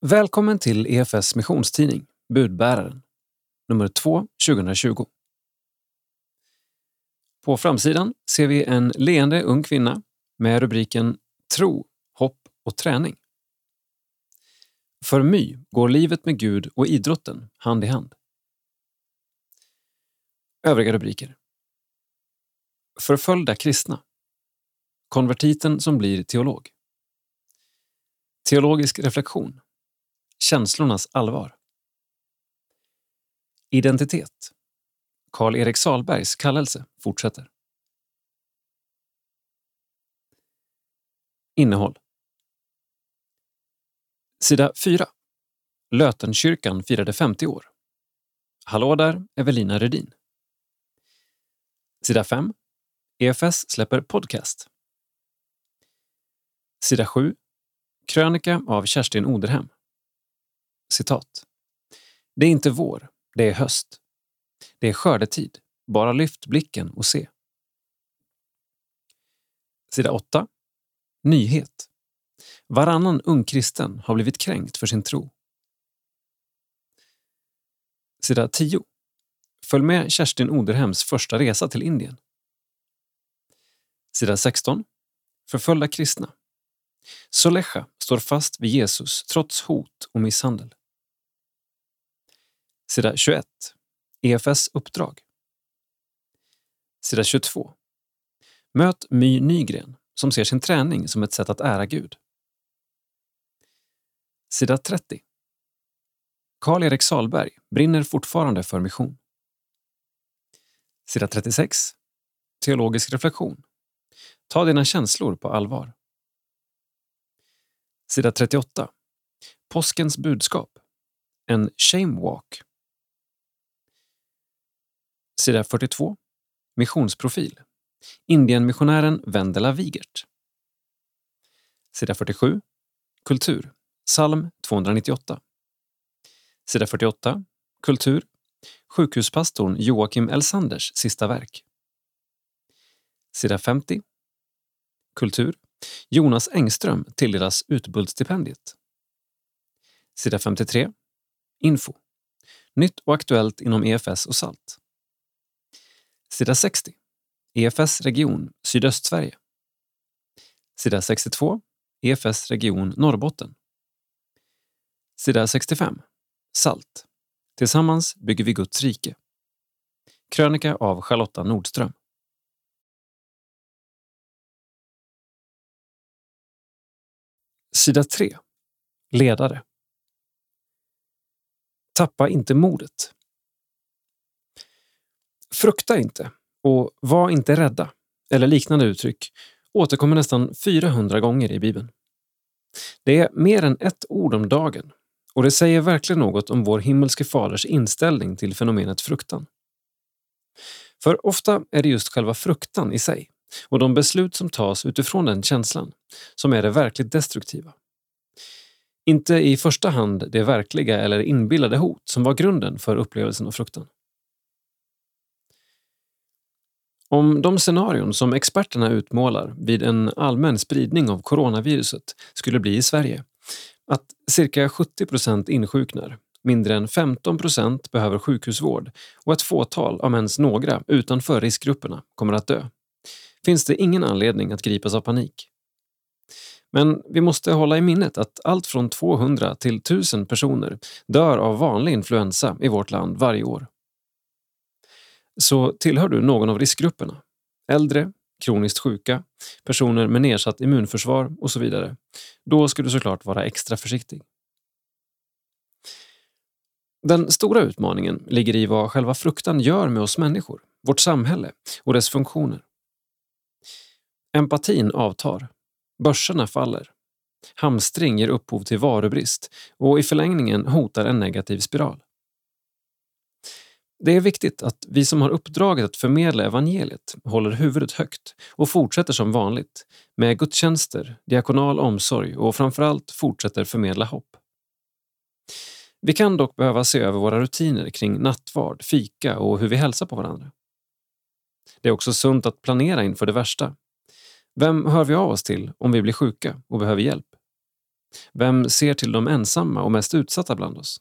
Välkommen till EFS missionstidning Budbäraren, nummer 2 2020. På framsidan ser vi en leende ung kvinna med rubriken Tro, hopp och träning. För My går livet med Gud och idrotten hand i hand. Övriga rubriker. Förföljda kristna. Konvertiten som blir teolog. Teologisk reflektion. Känslornas allvar. Identitet. Karl-Erik Salbergs kallelse fortsätter. Innehåll. Sida 4. Lötenkyrkan firade 50 år. Hallå där, Evelina Redin. Sida 5. EFS släpper podcast. Sida 7. Krönika av Kerstin Oderhem. Citat. Det är inte vår, det är höst. Det är skördetid. Bara lyft blicken och se. Sida 8. Nyhet. Varannan ung kristen har blivit kränkt för sin tro. Sida 10. Följ med Kerstin Oderhems första resa till Indien. Sida 16. Förföljda kristna. Solecha står fast vid Jesus trots hot och misshandel. Sida 21. EFS uppdrag. Sida 22. Möt My Nygren som ser sin träning som ett sätt att ära Gud. Sida 30. Karl-Erik Salberg brinner fortfarande för mission. Sida 36. Teologisk reflektion. Ta dina känslor på allvar. Sida 38. Påskens budskap. En shame walk. Sida 42. Missionsprofil. Indienmissionären Vendela Wigert. Sida 47. Kultur. Psalm 298. Sida 48. Kultur. Sjukhuspastorn Joakim Elsanders sista verk. Sida 50. Kultur. Jonas Engström tilldelas Utbultstipendiet. Sida 53. Info. Nytt och aktuellt inom EFS och SALT. Sida 60. EFS region Sydöstsverige. Sida 62. EFS region Norrbotten. Sida 65. SALT. Tillsammans bygger vi Guds rike. Krönika av Charlotta Nordström. Sida 3. Ledare. Tappa inte modet. Frukta inte och var inte rädda, eller liknande uttryck, återkommer nästan 400 gånger i Bibeln. Det är mer än ett ord om dagen och det säger verkligen något om vår himmelske faders inställning till fenomenet fruktan. För ofta är det just själva fruktan i sig och de beslut som tas utifrån den känslan som är det verkligt destruktiva. Inte i första hand det verkliga eller inbillade hot som var grunden för upplevelsen av fruktan. Om de scenarion som experterna utmålar vid en allmän spridning av coronaviruset skulle bli i Sverige, att cirka 70 procent insjuknar, mindre än 15 procent behöver sjukhusvård och ett fåtal, om ens några, utanför riskgrupperna kommer att dö, finns det ingen anledning att gripas av panik. Men vi måste hålla i minnet att allt från 200 till 1000 personer dör av vanlig influensa i vårt land varje år. Så tillhör du någon av riskgrupperna, äldre, kroniskt sjuka, personer med nedsatt immunförsvar och så vidare, då ska du såklart vara extra försiktig. Den stora utmaningen ligger i vad själva fruktan gör med oss människor, vårt samhälle och dess funktioner. Empatin avtar, börserna faller, hamstring ger upphov till varubrist och i förlängningen hotar en negativ spiral. Det är viktigt att vi som har uppdraget att förmedla evangeliet håller huvudet högt och fortsätter som vanligt med gudstjänster, diakonal omsorg och framförallt fortsätter förmedla hopp. Vi kan dock behöva se över våra rutiner kring nattvard, fika och hur vi hälsar på varandra. Det är också sunt att planera inför det värsta. Vem hör vi av oss till om vi blir sjuka och behöver hjälp? Vem ser till de ensamma och mest utsatta bland oss?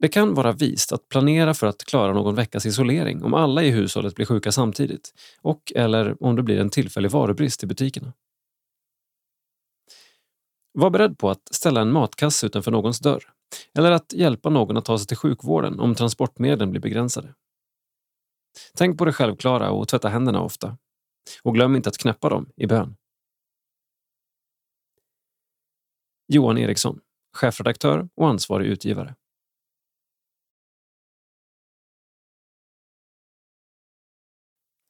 Det kan vara vist att planera för att klara någon veckas isolering om alla i hushållet blir sjuka samtidigt och eller om det blir en tillfällig varubrist i butikerna. Var beredd på att ställa en matkasse utanför någons dörr eller att hjälpa någon att ta sig till sjukvården om transportmedlen blir begränsade. Tänk på det självklara och tvätta händerna ofta. Och glöm inte att knäppa dem i bön. Johan Eriksson, chefredaktör och ansvarig utgivare.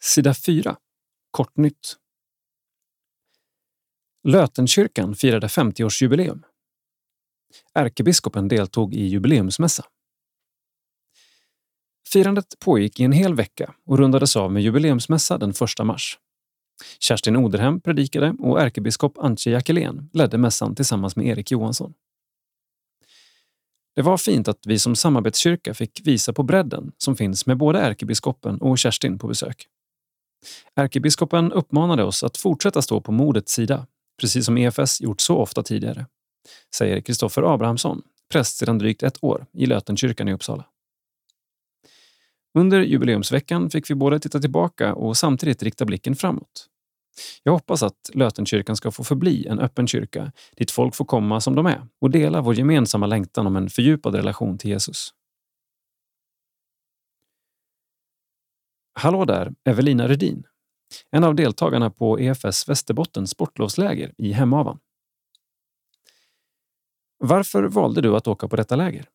Sida 4. Kortnytt. Lötenkyrkan firade 50-årsjubileum. Ärkebiskopen deltog i jubileumsmässa. Firandet pågick i en hel vecka och rundades av med jubileumsmässa den 1 mars. Kerstin Oderhem predikade och ärkebiskop Antje Jackelén ledde mässan tillsammans med Erik Johansson. Det var fint att vi som samarbetskyrka fick visa på bredden som finns med både ärkebiskopen och Kerstin på besök. Ärkebiskopen uppmanade oss att fortsätta stå på modets sida, precis som EFS gjort så ofta tidigare, säger Kristoffer Abrahamsson, präst sedan drygt ett år i Lötenkyrkan i Uppsala. Under jubileumsveckan fick vi både titta tillbaka och samtidigt rikta blicken framåt. Jag hoppas att Lötenkyrkan ska få förbli en öppen kyrka dit folk får komma som de är och dela vår gemensamma längtan om en fördjupad relation till Jesus. Hallå där, Evelina Redin. En av deltagarna på EFS Västerbottens sportlovsläger i Hemavan. Varför valde du att åka på detta läger?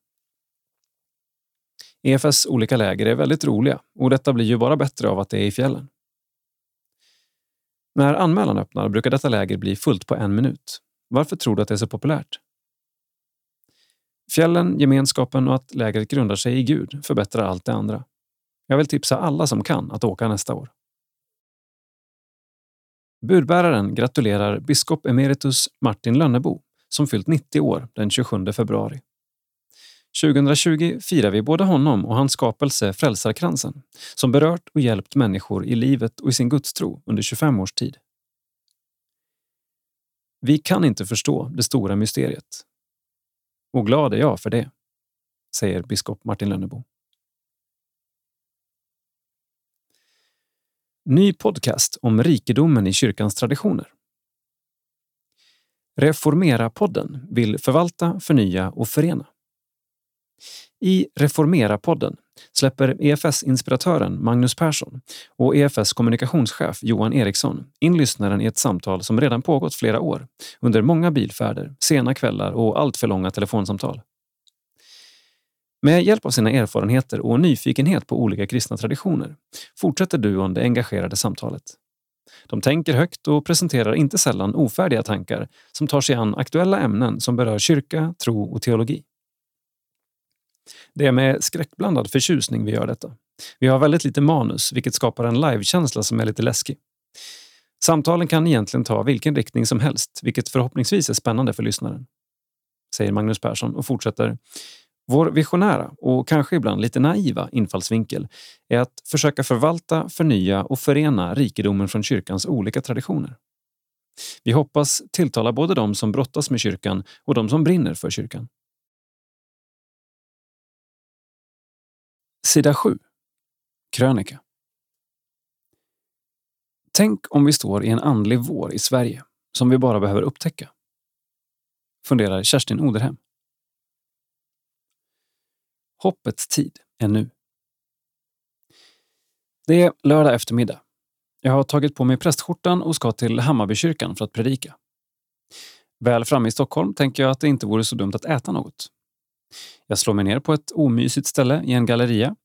EFS olika läger är väldigt roliga och detta blir ju bara bättre av att det är i fjällen. När anmälan öppnar brukar detta läger bli fullt på en minut. Varför tror du att det är så populärt? Fjällen, gemenskapen och att lägret grundar sig i Gud förbättrar allt det andra. Jag vill tipsa alla som kan att åka nästa år. Budbäraren gratulerar biskop emeritus Martin Lönnebo som fyllt 90 år den 27 februari. 2020 firar vi både honom och hans skapelse Frälsarkransen som berört och hjälpt människor i livet och i sin gudstro under 25 års tid. Vi kan inte förstå det stora mysteriet. Och glad är jag för det, säger biskop Martin Lönnebo. Ny podcast om rikedomen i kyrkans traditioner. Reformera-podden vill förvalta, förnya och förena. I Reformera-podden släpper EFS-inspiratören Magnus Persson och EFS kommunikationschef Johan Eriksson in lyssnaren i ett samtal som redan pågått flera år under många bilfärder, sena kvällar och alltför långa telefonsamtal. Med hjälp av sina erfarenheter och nyfikenhet på olika kristna traditioner fortsätter duon det engagerade samtalet. De tänker högt och presenterar inte sällan ofärdiga tankar som tar sig an aktuella ämnen som berör kyrka, tro och teologi. Det är med skräckblandad förtjusning vi gör detta. Vi har väldigt lite manus, vilket skapar en livekänsla som är lite läskig. Samtalen kan egentligen ta vilken riktning som helst, vilket förhoppningsvis är spännande för lyssnaren. Säger Magnus Persson och fortsätter. Vår visionära och kanske ibland lite naiva infallsvinkel är att försöka förvalta, förnya och förena rikedomen från kyrkans olika traditioner. Vi hoppas tilltala både de som brottas med kyrkan och de som brinner för kyrkan. Sida 7. Krönika. Tänk om vi står i en andlig vår i Sverige som vi bara behöver upptäcka. Funderar Kerstin Oderhem. Hoppets tid är nu. Det är lördag eftermiddag. Jag har tagit på mig prästskjortan och ska till Hammarbykyrkan för att predika. Väl framme i Stockholm tänker jag att det inte vore så dumt att äta något. Jag slår mig ner på ett omysigt ställe i en galleria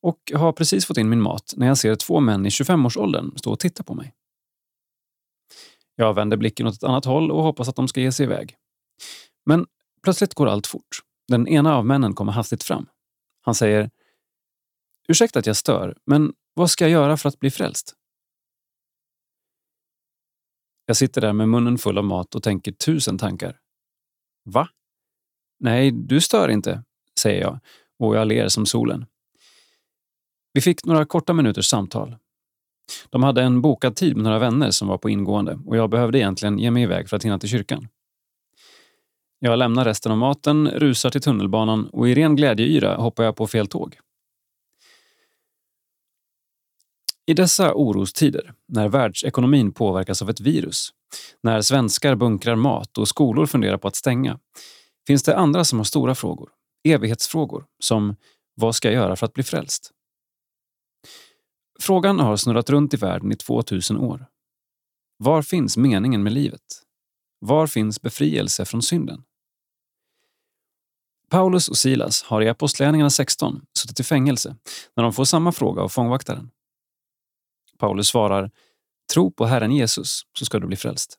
och har precis fått in min mat när jag ser två män i 25-årsåldern stå och titta på mig. Jag vänder blicken åt ett annat håll och hoppas att de ska ge sig iväg. Men plötsligt går allt fort. Den ena av männen kommer hastigt fram. Han säger Ursäkta att jag stör, men vad ska jag göra för att bli frälst? Jag sitter där med munnen full av mat och tänker tusen tankar. Va? Nej, du stör inte, säger jag och jag ler som solen. Vi fick några korta minuters samtal. De hade en bokad tid med några vänner som var på ingående och jag behövde egentligen ge mig iväg för att hinna till kyrkan. Jag lämnar resten av maten, rusar till tunnelbanan och i ren glädjeyra hoppar jag på fel tåg. I dessa orostider, när världsekonomin påverkas av ett virus, när svenskar bunkrar mat och skolor funderar på att stänga, finns det andra som har stora frågor. Evighetsfrågor, som vad ska jag göra för att bli frälst? Frågan har snurrat runt i världen i 2000 år. Var finns meningen med livet? Var finns befrielse från synden? Paulus och Silas har i Apostlagärningarna 16 suttit i fängelse när de får samma fråga av fångvaktaren. Paulus svarar Tro på Herren Jesus så ska du bli frälst.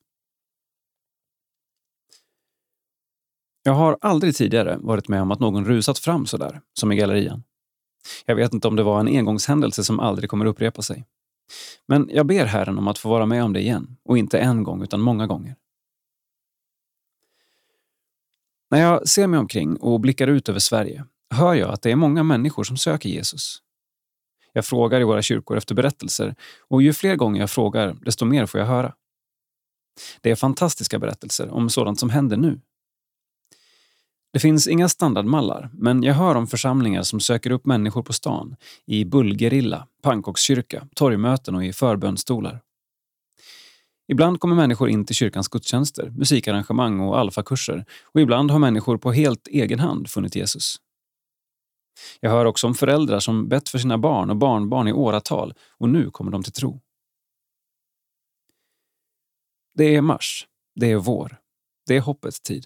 Jag har aldrig tidigare varit med om att någon rusat fram så där, som i gallerian. Jag vet inte om det var en engångshändelse som aldrig kommer upprepa sig. Men jag ber Herren om att få vara med om det igen, och inte en gång utan många gånger. När jag ser mig omkring och blickar ut över Sverige hör jag att det är många människor som söker Jesus. Jag frågar i våra kyrkor efter berättelser och ju fler gånger jag frågar, desto mer får jag höra. Det är fantastiska berättelser om sådant som händer nu. Det finns inga standardmallar, men jag hör om församlingar som söker upp människor på stan, i bullgerilla, pannkakskyrka, torgmöten och i förbönstolar. Ibland kommer människor in till kyrkans gudstjänster, musikarrangemang och alfakurser och ibland har människor på helt egen hand funnit Jesus. Jag hör också om föräldrar som bett för sina barn och barnbarn i åratal och nu kommer de till tro. Det är mars. Det är vår. Det är hoppets tid.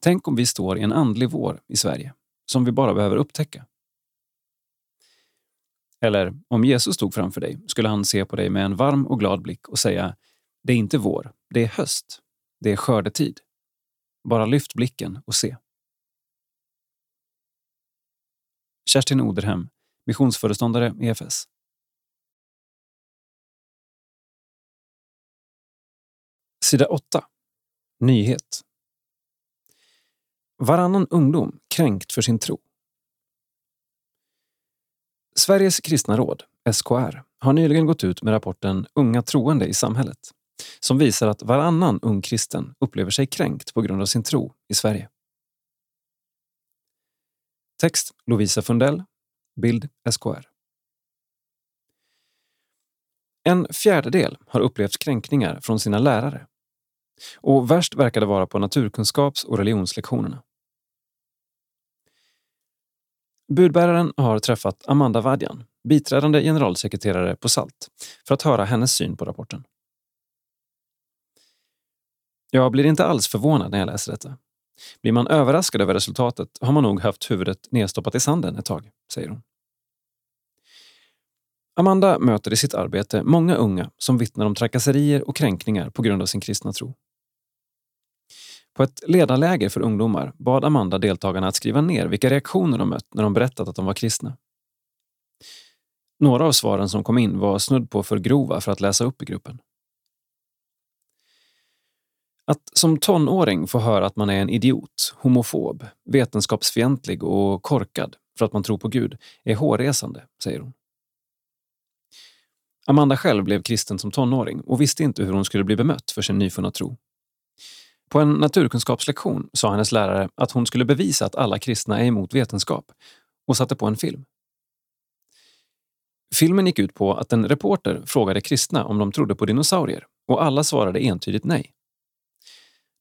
Tänk om vi står i en andlig vår i Sverige, som vi bara behöver upptäcka. Eller om Jesus stod framför dig skulle han se på dig med en varm och glad blick och säga Det är inte vår, det är höst. Det är skördetid. Bara lyft blicken och se. Kerstin Oderhem, missionsföreståndare EFS. Sida 8. Nyhet. Varannan ungdom kränkt för sin tro. Sveriges kristna råd, SKR, har nyligen gått ut med rapporten Unga troende i samhället som visar att varannan ung kristen upplever sig kränkt på grund av sin tro i Sverige. Text Lovisa Fundell. Bild SKR. En fjärdedel har upplevt kränkningar från sina lärare. Och värst verkar det vara på naturkunskaps och religionslektionerna. Budbäraren har träffat Amanda Vadjan, biträdande generalsekreterare på SALT, för att höra hennes syn på rapporten. Jag blir inte alls förvånad när jag läser detta. Blir man överraskad över resultatet har man nog haft huvudet nedstoppat i sanden ett tag, säger hon. Amanda möter i sitt arbete många unga som vittnar om trakasserier och kränkningar på grund av sin kristna tro. På ett ledarläger för ungdomar bad Amanda deltagarna att skriva ner vilka reaktioner de mött när de berättat att de var kristna. Några av svaren som kom in var snudd på för grova för att läsa upp i gruppen. Att som tonåring få höra att man är en idiot, homofob, vetenskapsfientlig och korkad för att man tror på Gud är hårresande, säger hon. Amanda själv blev kristen som tonåring och visste inte hur hon skulle bli bemött för sin nyfunna tro. På en naturkunskapslektion sa hennes lärare att hon skulle bevisa att alla kristna är emot vetenskap och satte på en film. Filmen gick ut på att en reporter frågade kristna om de trodde på dinosaurier och alla svarade entydigt nej.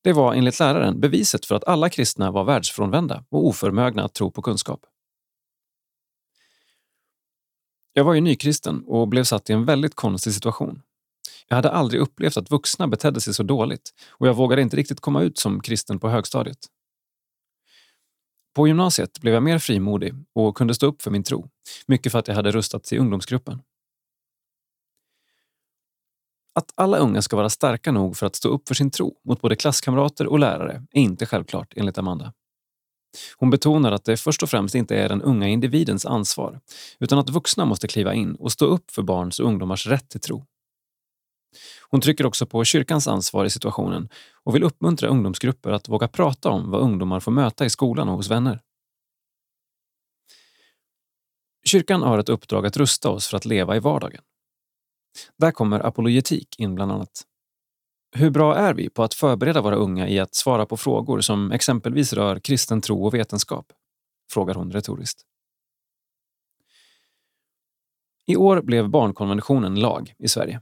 Det var enligt läraren beviset för att alla kristna var världsfrånvända och oförmögna att tro på kunskap. Jag var ju nykristen och blev satt i en väldigt konstig situation. Jag hade aldrig upplevt att vuxna betedde sig så dåligt och jag vågade inte riktigt komma ut som kristen på högstadiet. På gymnasiet blev jag mer frimodig och kunde stå upp för min tro, mycket för att jag hade rustats i ungdomsgruppen. Att alla unga ska vara starka nog för att stå upp för sin tro mot både klasskamrater och lärare är inte självklart, enligt Amanda. Hon betonar att det först och främst inte är den unga individens ansvar, utan att vuxna måste kliva in och stå upp för barns och ungdomars rätt till tro. Hon trycker också på kyrkans ansvar i situationen och vill uppmuntra ungdomsgrupper att våga prata om vad ungdomar får möta i skolan och hos vänner. Kyrkan har ett uppdrag att rusta oss för att leva i vardagen. Där kommer apologetik in bland annat. hur bra är vi på att förbereda våra unga i att svara på frågor som exempelvis rör kristen tro och vetenskap? frågar hon retoriskt. I år blev barnkonventionen lag i Sverige.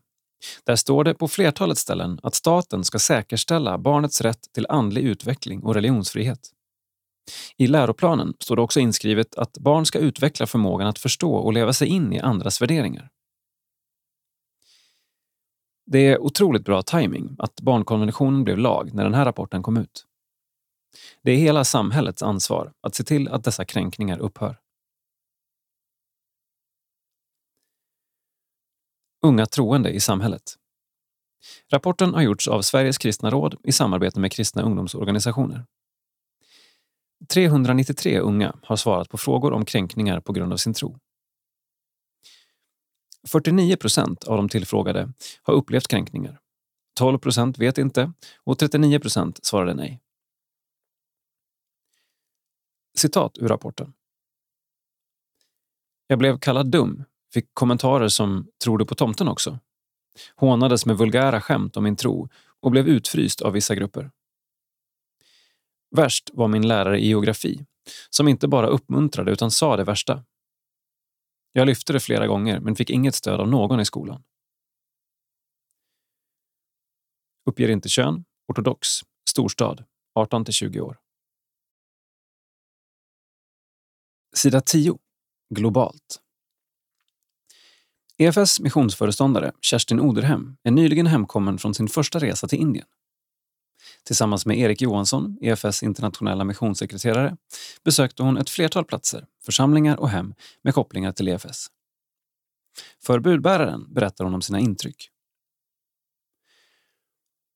Där står det på flertalet ställen att staten ska säkerställa barnets rätt till andlig utveckling och religionsfrihet. I läroplanen står det också inskrivet att barn ska utveckla förmågan att förstå och leva sig in i andras värderingar. Det är otroligt bra timing att barnkonventionen blev lag när den här rapporten kom ut. Det är hela samhällets ansvar att se till att dessa kränkningar upphör. Unga troende i samhället. Rapporten har gjorts av Sveriges kristna råd i samarbete med kristna ungdomsorganisationer. 393 unga har svarat på frågor om kränkningar på grund av sin tro. 49 procent av de tillfrågade har upplevt kränkningar. 12 procent vet inte och 39 procent svarade nej. Citat ur rapporten. Jag blev kallad dum, fick kommentarer som “tror du på tomten också?” hånades med vulgära skämt om min tro och blev utfryst av vissa grupper. Värst var min lärare i geografi, som inte bara uppmuntrade utan sa det värsta. Jag lyfte det flera gånger men fick inget stöd av någon i skolan. Uppger inte kön, ortodox, storstad, 18 till 20 år. Sida 10. Globalt. EFS missionsföreståndare Kerstin Oderhem är nyligen hemkommen från sin första resa till Indien. Tillsammans med Erik Johansson, EFS internationella missionssekreterare, besökte hon ett flertal platser, församlingar och hem med kopplingar till EFS. För budbäraren berättar hon om sina intryck.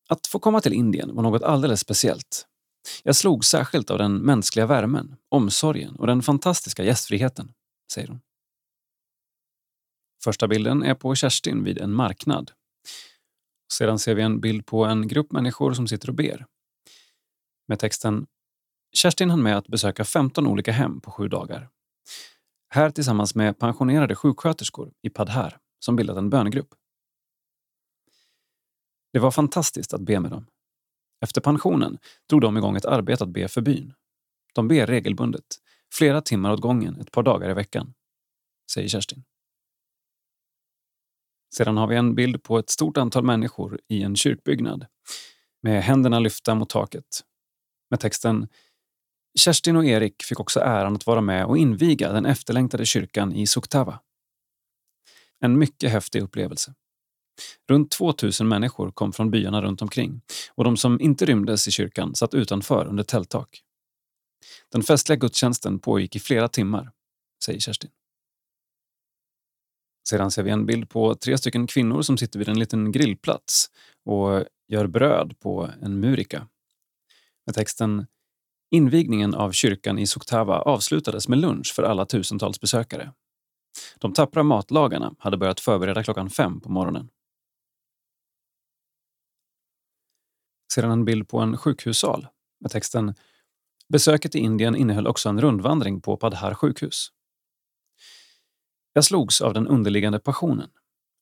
Att få komma till Indien var något alldeles speciellt. Jag slog särskilt av den mänskliga värmen, omsorgen och den fantastiska gästfriheten, säger hon. Första bilden är på Kerstin vid en marknad sedan ser vi en bild på en grupp människor som sitter och ber. Med texten Kerstin hann med att besöka 15 olika hem på sju dagar. Här tillsammans med pensionerade sjuksköterskor i Padhar som bildat en bönegrupp. Det var fantastiskt att be med dem. Efter pensionen drog de igång ett arbete att be för byn. De ber regelbundet, flera timmar åt gången ett par dagar i veckan, säger Kerstin. Sedan har vi en bild på ett stort antal människor i en kyrkbyggnad med händerna lyfta mot taket med texten Kerstin och Erik fick också äran att vara med och inviga den efterlängtade kyrkan i Suktava. En mycket häftig upplevelse. Runt 2000 människor kom från byarna runt omkring och de som inte rymdes i kyrkan satt utanför under tälttak. Den festliga gudstjänsten pågick i flera timmar, säger Kerstin. Sedan ser vi en bild på tre stycken kvinnor som sitter vid en liten grillplats och gör bröd på en murika. Med texten Invigningen av kyrkan i Suktava avslutades med lunch för alla tusentals besökare. De tappra matlagarna hade börjat förbereda klockan fem på morgonen. Sedan en bild på en sjukhussal med texten Besöket i Indien innehöll också en rundvandring på Padhar sjukhus. Jag slogs av den underliggande passionen,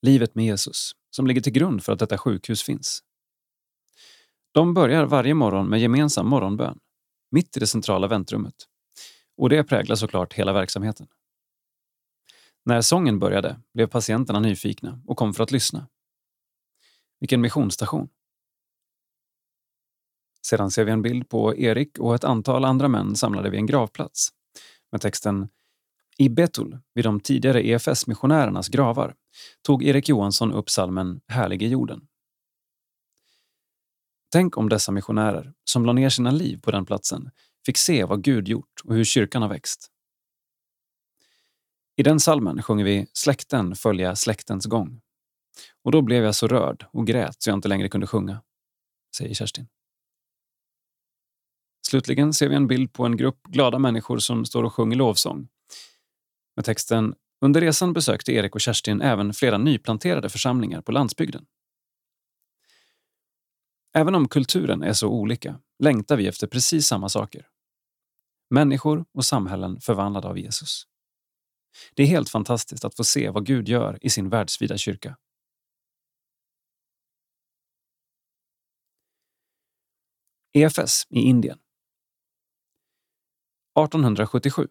livet med Jesus, som ligger till grund för att detta sjukhus finns. De börjar varje morgon med gemensam morgonbön, mitt i det centrala väntrummet. Och det präglar såklart hela verksamheten. När sången började blev patienterna nyfikna och kom för att lyssna. Vilken missionsstation! Sedan ser vi en bild på Erik och ett antal andra män samlade vid en gravplats med texten i Betul, vid de tidigare EFS-missionärernas gravar, tog Erik Johansson upp salmen Härlig är jorden. Tänk om dessa missionärer, som la ner sina liv på den platsen, fick se vad Gud gjort och hur kyrkan har växt. I den salmen sjunger vi Släkten följa släktens gång. Och då blev jag så rörd och grät så jag inte längre kunde sjunga, säger Kerstin. Slutligen ser vi en bild på en grupp glada människor som står och sjunger lovsång med texten Under resan besökte Erik och Kerstin även flera nyplanterade församlingar på landsbygden. Även om kulturen är så olika längtar vi efter precis samma saker. Människor och samhällen förvandlade av Jesus. Det är helt fantastiskt att få se vad Gud gör i sin världsvida kyrka. EFS i Indien. 1877.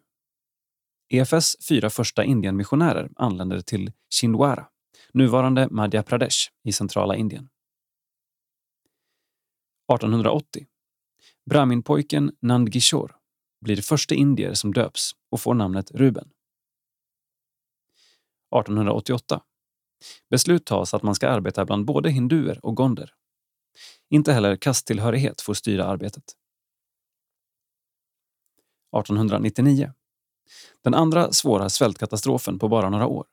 EFS fyra första Indienmissionärer anländer till Chindwara, nuvarande Madhya Pradesh i centrala Indien. 1880. Brahminpojken Nandkishore blir första indier som döps och får namnet Ruben. 1888. Beslut tas att man ska arbeta bland både hinduer och gonder. Inte heller kasttillhörighet får styra arbetet. 1899. Den andra svåra svältkatastrofen på bara några år.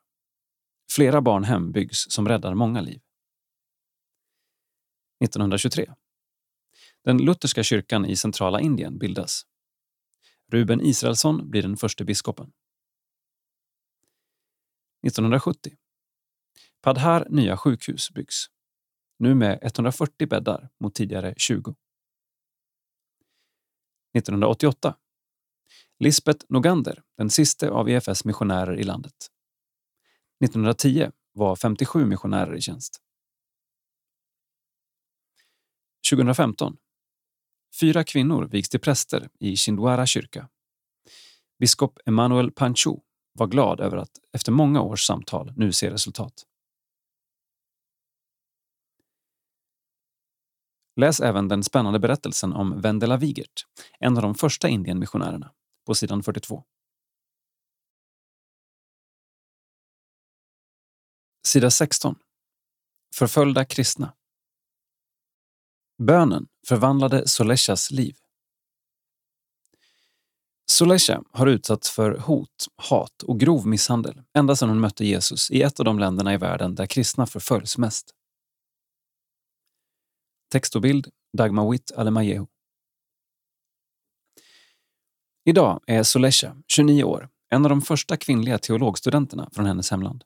Flera barnhem byggs som räddar många liv. 1923. Den lutherska kyrkan i centrala Indien bildas. Ruben Israelsson blir den första biskopen. 1970. Padhar nya sjukhus byggs. Nu med 140 bäddar mot tidigare 20. 1988. Lisbeth Nogander, den sista av EFS missionärer i landet. 1910 var 57 missionärer i tjänst. 2015. Fyra kvinnor vigs till präster i Chindwara kyrka. Biskop Emmanuel Panchu var glad över att efter många års samtal nu se resultat. Läs även den spännande berättelsen om Vendela Wigert, en av de första Indienmissionärerna, på sidan 42. Sida 16. Förföljda kristna. Bönen förvandlade Soleshas liv. Solesha har utsatts för hot, hat och grov misshandel ända sedan hon mötte Jesus i ett av de länderna i världen där kristna förföljs mest. Text och bild Dagmar Witt Alemayehu. Idag är Solesha, 29 år, en av de första kvinnliga teologstudenterna från hennes hemland.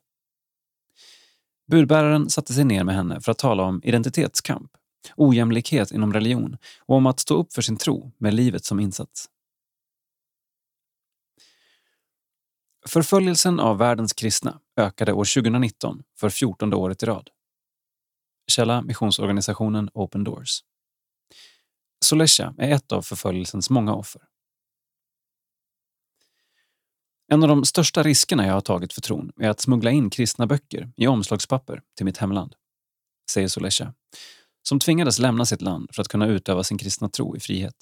Budbäraren satte sig ner med henne för att tala om identitetskamp, ojämlikhet inom religion och om att stå upp för sin tro med livet som insats. Förföljelsen av världens kristna ökade år 2019 för 14 året i rad. Källa missionsorganisationen Open Doors. Solesha är ett av förföljelsens många offer. En av de största riskerna jag har tagit för tron är att smuggla in kristna böcker i omslagspapper till mitt hemland, säger Solesha, som tvingades lämna sitt land för att kunna utöva sin kristna tro i frihet.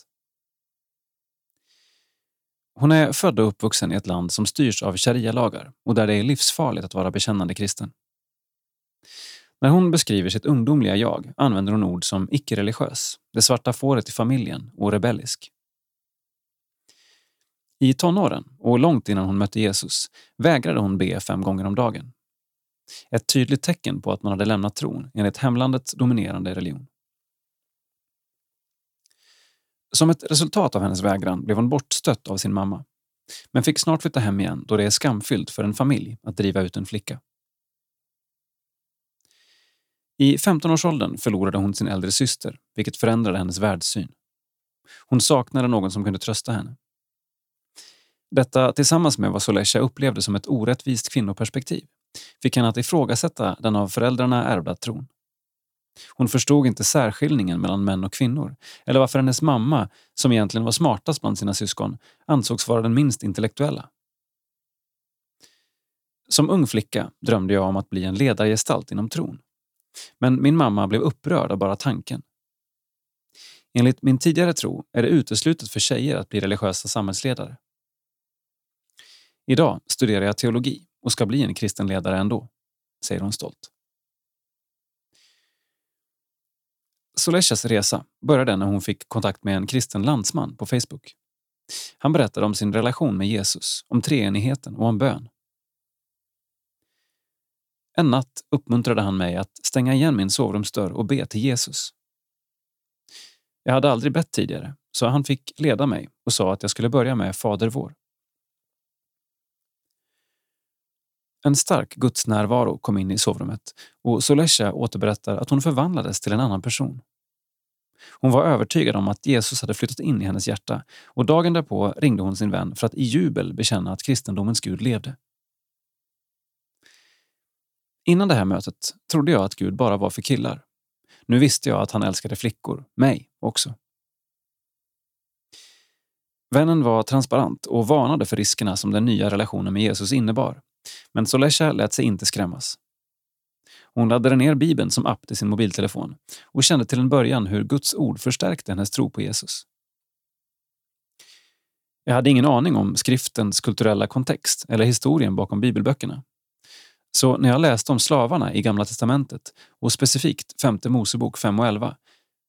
Hon är född och uppvuxen i ett land som styrs av sharia-lagar och där det är livsfarligt att vara bekännande kristen. När hon beskriver sitt ungdomliga jag använder hon ord som icke-religiös, det svarta fåret i familjen och rebellisk. I tonåren och långt innan hon mötte Jesus vägrade hon be fem gånger om dagen. Ett tydligt tecken på att man hade lämnat tron enligt hemlandets dominerande religion. Som ett resultat av hennes vägran blev hon bortstött av sin mamma men fick snart flytta hem igen då det är skamfyllt för en familj att driva ut en flicka. I 15-årsåldern förlorade hon sin äldre syster, vilket förändrade hennes världssyn. Hon saknade någon som kunde trösta henne. Detta tillsammans med vad Solesha upplevde som ett orättvist kvinnoperspektiv fick henne att ifrågasätta den av föräldrarna ärvda tron. Hon förstod inte särskiljningen mellan män och kvinnor eller varför hennes mamma, som egentligen var smartast bland sina syskon, ansågs vara den minst intellektuella. Som ung flicka drömde jag om att bli en ledargestalt inom tron. Men min mamma blev upprörd av bara tanken. Enligt min tidigare tro är det uteslutet för tjejer att bli religiösa samhällsledare. Idag studerar jag teologi och ska bli en kristen ledare ändå, säger hon stolt. Soleshas resa började när hon fick kontakt med en kristen landsman på Facebook. Han berättade om sin relation med Jesus, om treenigheten och om bön. En natt uppmuntrade han mig att stänga igen min sovrumsdörr och be till Jesus. Jag hade aldrig bett tidigare, så han fick leda mig och sa att jag skulle börja med Fader vår. En stark gudsnärvaro kom in i sovrummet och Solesha återberättar att hon förvandlades till en annan person. Hon var övertygad om att Jesus hade flyttat in i hennes hjärta och dagen därpå ringde hon sin vän för att i jubel bekänna att kristendomens Gud levde. Innan det här mötet trodde jag att Gud bara var för killar. Nu visste jag att han älskade flickor, mig också. Vännen var transparent och varnade för riskerna som den nya relationen med Jesus innebar. Men Solesha lät sig inte skrämmas. Hon laddade ner Bibeln som app till sin mobiltelefon och kände till en början hur Guds ord förstärkte hennes tro på Jesus. Jag hade ingen aning om skriftens kulturella kontext eller historien bakom bibelböckerna. Så när jag läste om slavarna i Gamla testamentet och specifikt femte Mosebok 5 och 11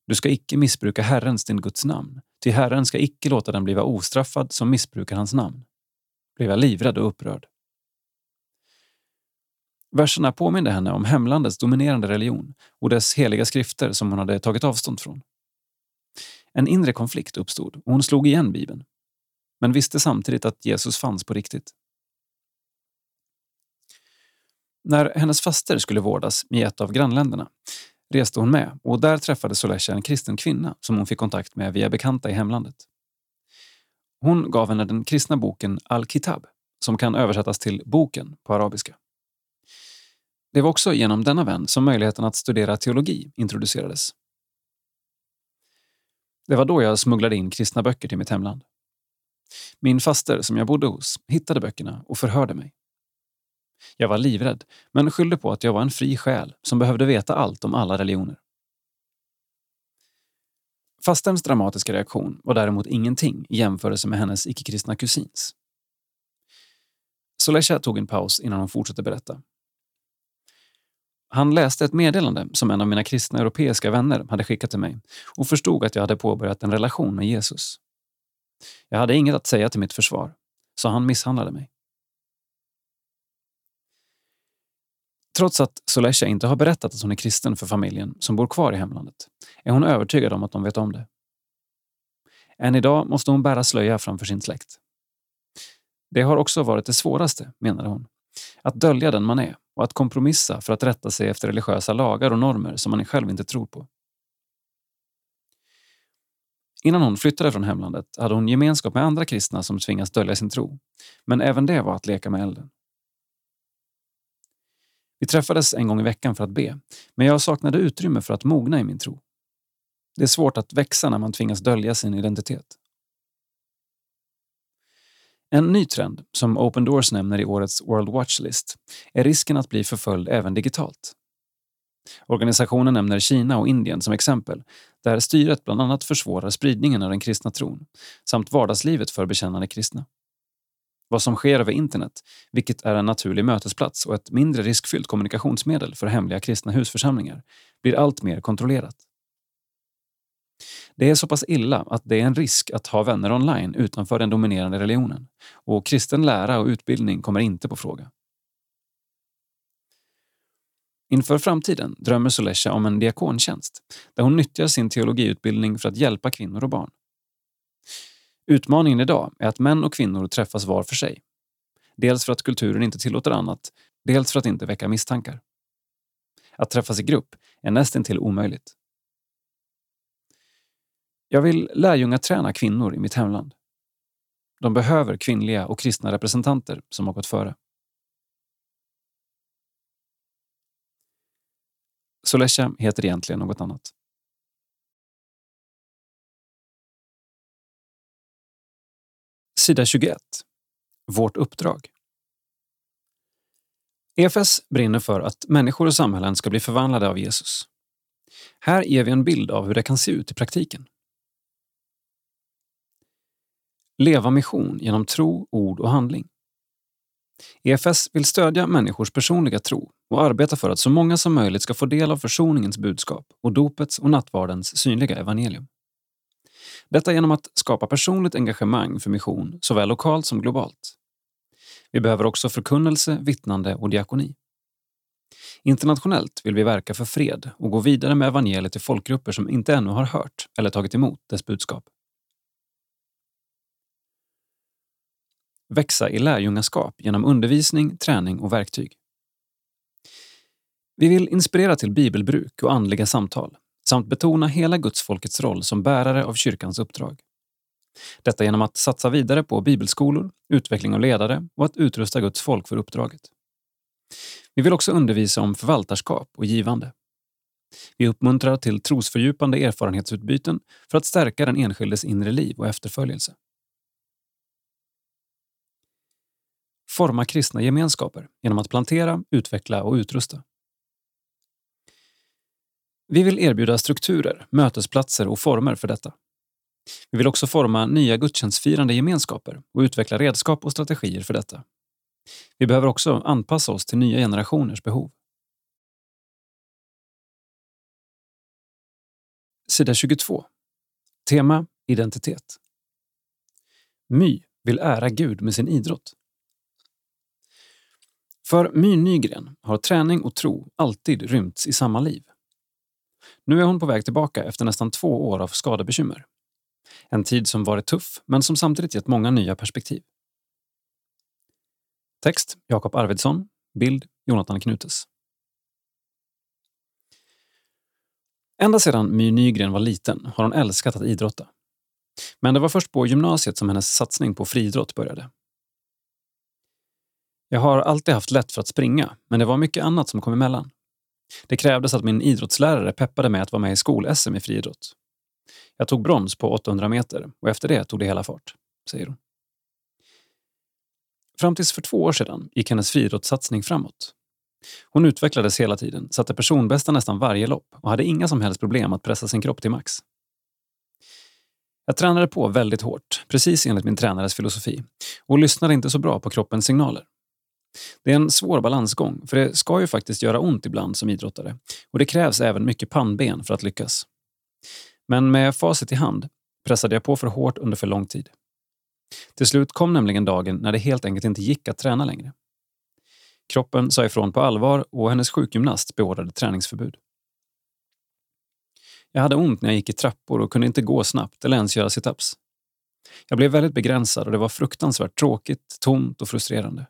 du ska icke missbruka Herrens, din Guds namn, ty Herren ska icke låta den bliva ostraffad som missbrukar hans namn. Blev jag livrädd och upprörd. Verserna påminde henne om hemlandets dominerande religion och dess heliga skrifter som hon hade tagit avstånd från. En inre konflikt uppstod och hon slog igen Bibeln. Men visste samtidigt att Jesus fanns på riktigt. När hennes faster skulle vårdas i ett av grannländerna reste hon med och där träffade Solesha en kristen kvinna som hon fick kontakt med via bekanta i hemlandet. Hon gav henne den kristna boken Al-Kitab som kan översättas till Boken på arabiska. Det var också genom denna vän som möjligheten att studera teologi introducerades. Det var då jag smugglade in kristna böcker till mitt hemland. Min faster som jag bodde hos hittade böckerna och förhörde mig. Jag var livrädd, men skyllde på att jag var en fri själ som behövde veta allt om alla religioner. Fasterns dramatiska reaktion var däremot ingenting i jämförelse med hennes icke-kristna kusins. Solesha tog en paus innan hon fortsatte berätta. Han läste ett meddelande som en av mina kristna europeiska vänner hade skickat till mig och förstod att jag hade påbörjat en relation med Jesus. Jag hade inget att säga till mitt försvar, så han misshandlade mig. Trots att Solesha inte har berättat att hon är kristen för familjen som bor kvar i hemlandet är hon övertygad om att de vet om det. Än idag måste hon bära slöja framför sin släkt. Det har också varit det svåraste, menade hon. Att dölja den man är och att kompromissa för att rätta sig efter religiösa lagar och normer som man själv inte tror på. Innan hon flyttade från hemlandet hade hon gemenskap med andra kristna som tvingas dölja sin tro. Men även det var att leka med elden. Vi träffades en gång i veckan för att be, men jag saknade utrymme för att mogna i min tro. Det är svårt att växa när man tvingas dölja sin identitet. En ny trend, som Open Doors nämner i årets World Watch List, är risken att bli förföljd även digitalt. Organisationen nämner Kina och Indien som exempel, där styret bland annat försvårar spridningen av den kristna tron samt vardagslivet för bekännande kristna. Vad som sker över internet, vilket är en naturlig mötesplats och ett mindre riskfyllt kommunikationsmedel för hemliga kristna husförsamlingar, blir allt mer kontrollerat. Det är så pass illa att det är en risk att ha vänner online utanför den dominerande religionen och kristen lära och utbildning kommer inte på fråga. Inför framtiden drömmer Solesha om en diakontjänst där hon nyttjar sin teologiutbildning för att hjälpa kvinnor och barn. Utmaningen idag är att män och kvinnor träffas var för sig. Dels för att kulturen inte tillåter annat, dels för att inte väcka misstankar. Att träffas i grupp är nästintill omöjligt. Jag vill lärjungaträna kvinnor i mitt hemland. De behöver kvinnliga och kristna representanter som har gått före. Solesha heter egentligen något annat. Sida 21. Vårt uppdrag. EFS brinner för att människor och samhällen ska bli förvandlade av Jesus. Här ger vi en bild av hur det kan se ut i praktiken. Leva mission genom tro, ord och handling. EFS vill stödja människors personliga tro och arbeta för att så många som möjligt ska få del av försoningens budskap och dopets och nattvardens synliga evangelium. Detta genom att skapa personligt engagemang för mission såväl lokalt som globalt. Vi behöver också förkunnelse, vittnande och diakoni. Internationellt vill vi verka för fred och gå vidare med evangeliet till folkgrupper som inte ännu har hört eller tagit emot dess budskap. Växa i lärjungaskap genom undervisning, träning och verktyg. Vi vill inspirera till bibelbruk och andliga samtal samt betona hela gudsfolkets roll som bärare av kyrkans uppdrag. Detta genom att satsa vidare på bibelskolor, utveckling av ledare och att utrusta Guds folk för uppdraget. Vi vill också undervisa om förvaltarskap och givande. Vi uppmuntrar till trosfördjupande erfarenhetsutbyten för att stärka den enskildes inre liv och efterföljelse. Forma kristna gemenskaper genom att plantera, utveckla och utrusta. Vi vill erbjuda strukturer, mötesplatser och former för detta. Vi vill också forma nya gudstjänstfirande gemenskaper och utveckla redskap och strategier för detta. Vi behöver också anpassa oss till nya generationers behov. Sida 22. Tema Identitet. My vill ära Gud med sin idrott. För My Nygren har träning och tro alltid rymts i samma liv. Nu är hon på väg tillbaka efter nästan två år av skadebekymmer. En tid som varit tuff, men som samtidigt gett många nya perspektiv. Text Jakob Arvidsson. Bild Jonathan Knutes. Ända sedan My Nygren var liten har hon älskat att idrotta. Men det var först på gymnasiet som hennes satsning på friidrott började. Jag har alltid haft lätt för att springa, men det var mycket annat som kom emellan. Det krävdes att min idrottslärare peppade mig att vara med i skol-SM i friidrott. Jag tog brons på 800 meter och efter det tog det hela fart, säger hon. Fram tills för två år sedan gick hennes friidrottssatsning framåt. Hon utvecklades hela tiden, satte personbästa nästan varje lopp och hade inga som helst problem att pressa sin kropp till max. Jag tränade på väldigt hårt, precis enligt min tränares filosofi och lyssnade inte så bra på kroppens signaler. Det är en svår balansgång, för det ska ju faktiskt göra ont ibland som idrottare och det krävs även mycket pannben för att lyckas. Men med facit i hand pressade jag på för hårt under för lång tid. Till slut kom nämligen dagen när det helt enkelt inte gick att träna längre. Kroppen sa ifrån på allvar och hennes sjukgymnast beordrade träningsförbud. Jag hade ont när jag gick i trappor och kunde inte gå snabbt eller ens göra situps. Jag blev väldigt begränsad och det var fruktansvärt tråkigt, tomt och frustrerande.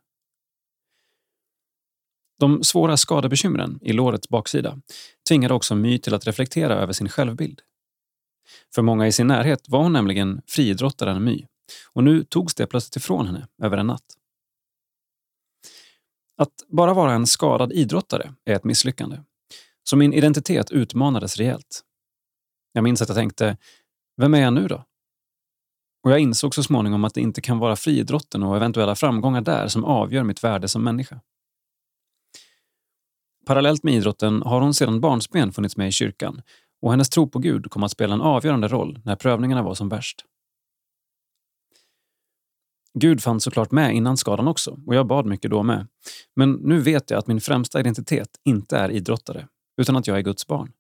De svåra skadebekymren i lårets baksida tvingade också My till att reflektera över sin självbild. För många i sin närhet var hon nämligen friidrottaren My och nu togs det plötsligt ifrån henne över en natt. Att bara vara en skadad idrottare är ett misslyckande. Så min identitet utmanades rejält. Jag minns att jag tänkte, vem är jag nu då? Och jag insåg så småningom att det inte kan vara friidrotten och eventuella framgångar där som avgör mitt värde som människa. Parallellt med idrotten har hon sedan barnsben funnits med i kyrkan och hennes tro på Gud kom att spela en avgörande roll när prövningarna var som värst. Gud fanns såklart med innan skadan också och jag bad mycket då med. Men nu vet jag att min främsta identitet inte är idrottare, utan att jag är Guds barn.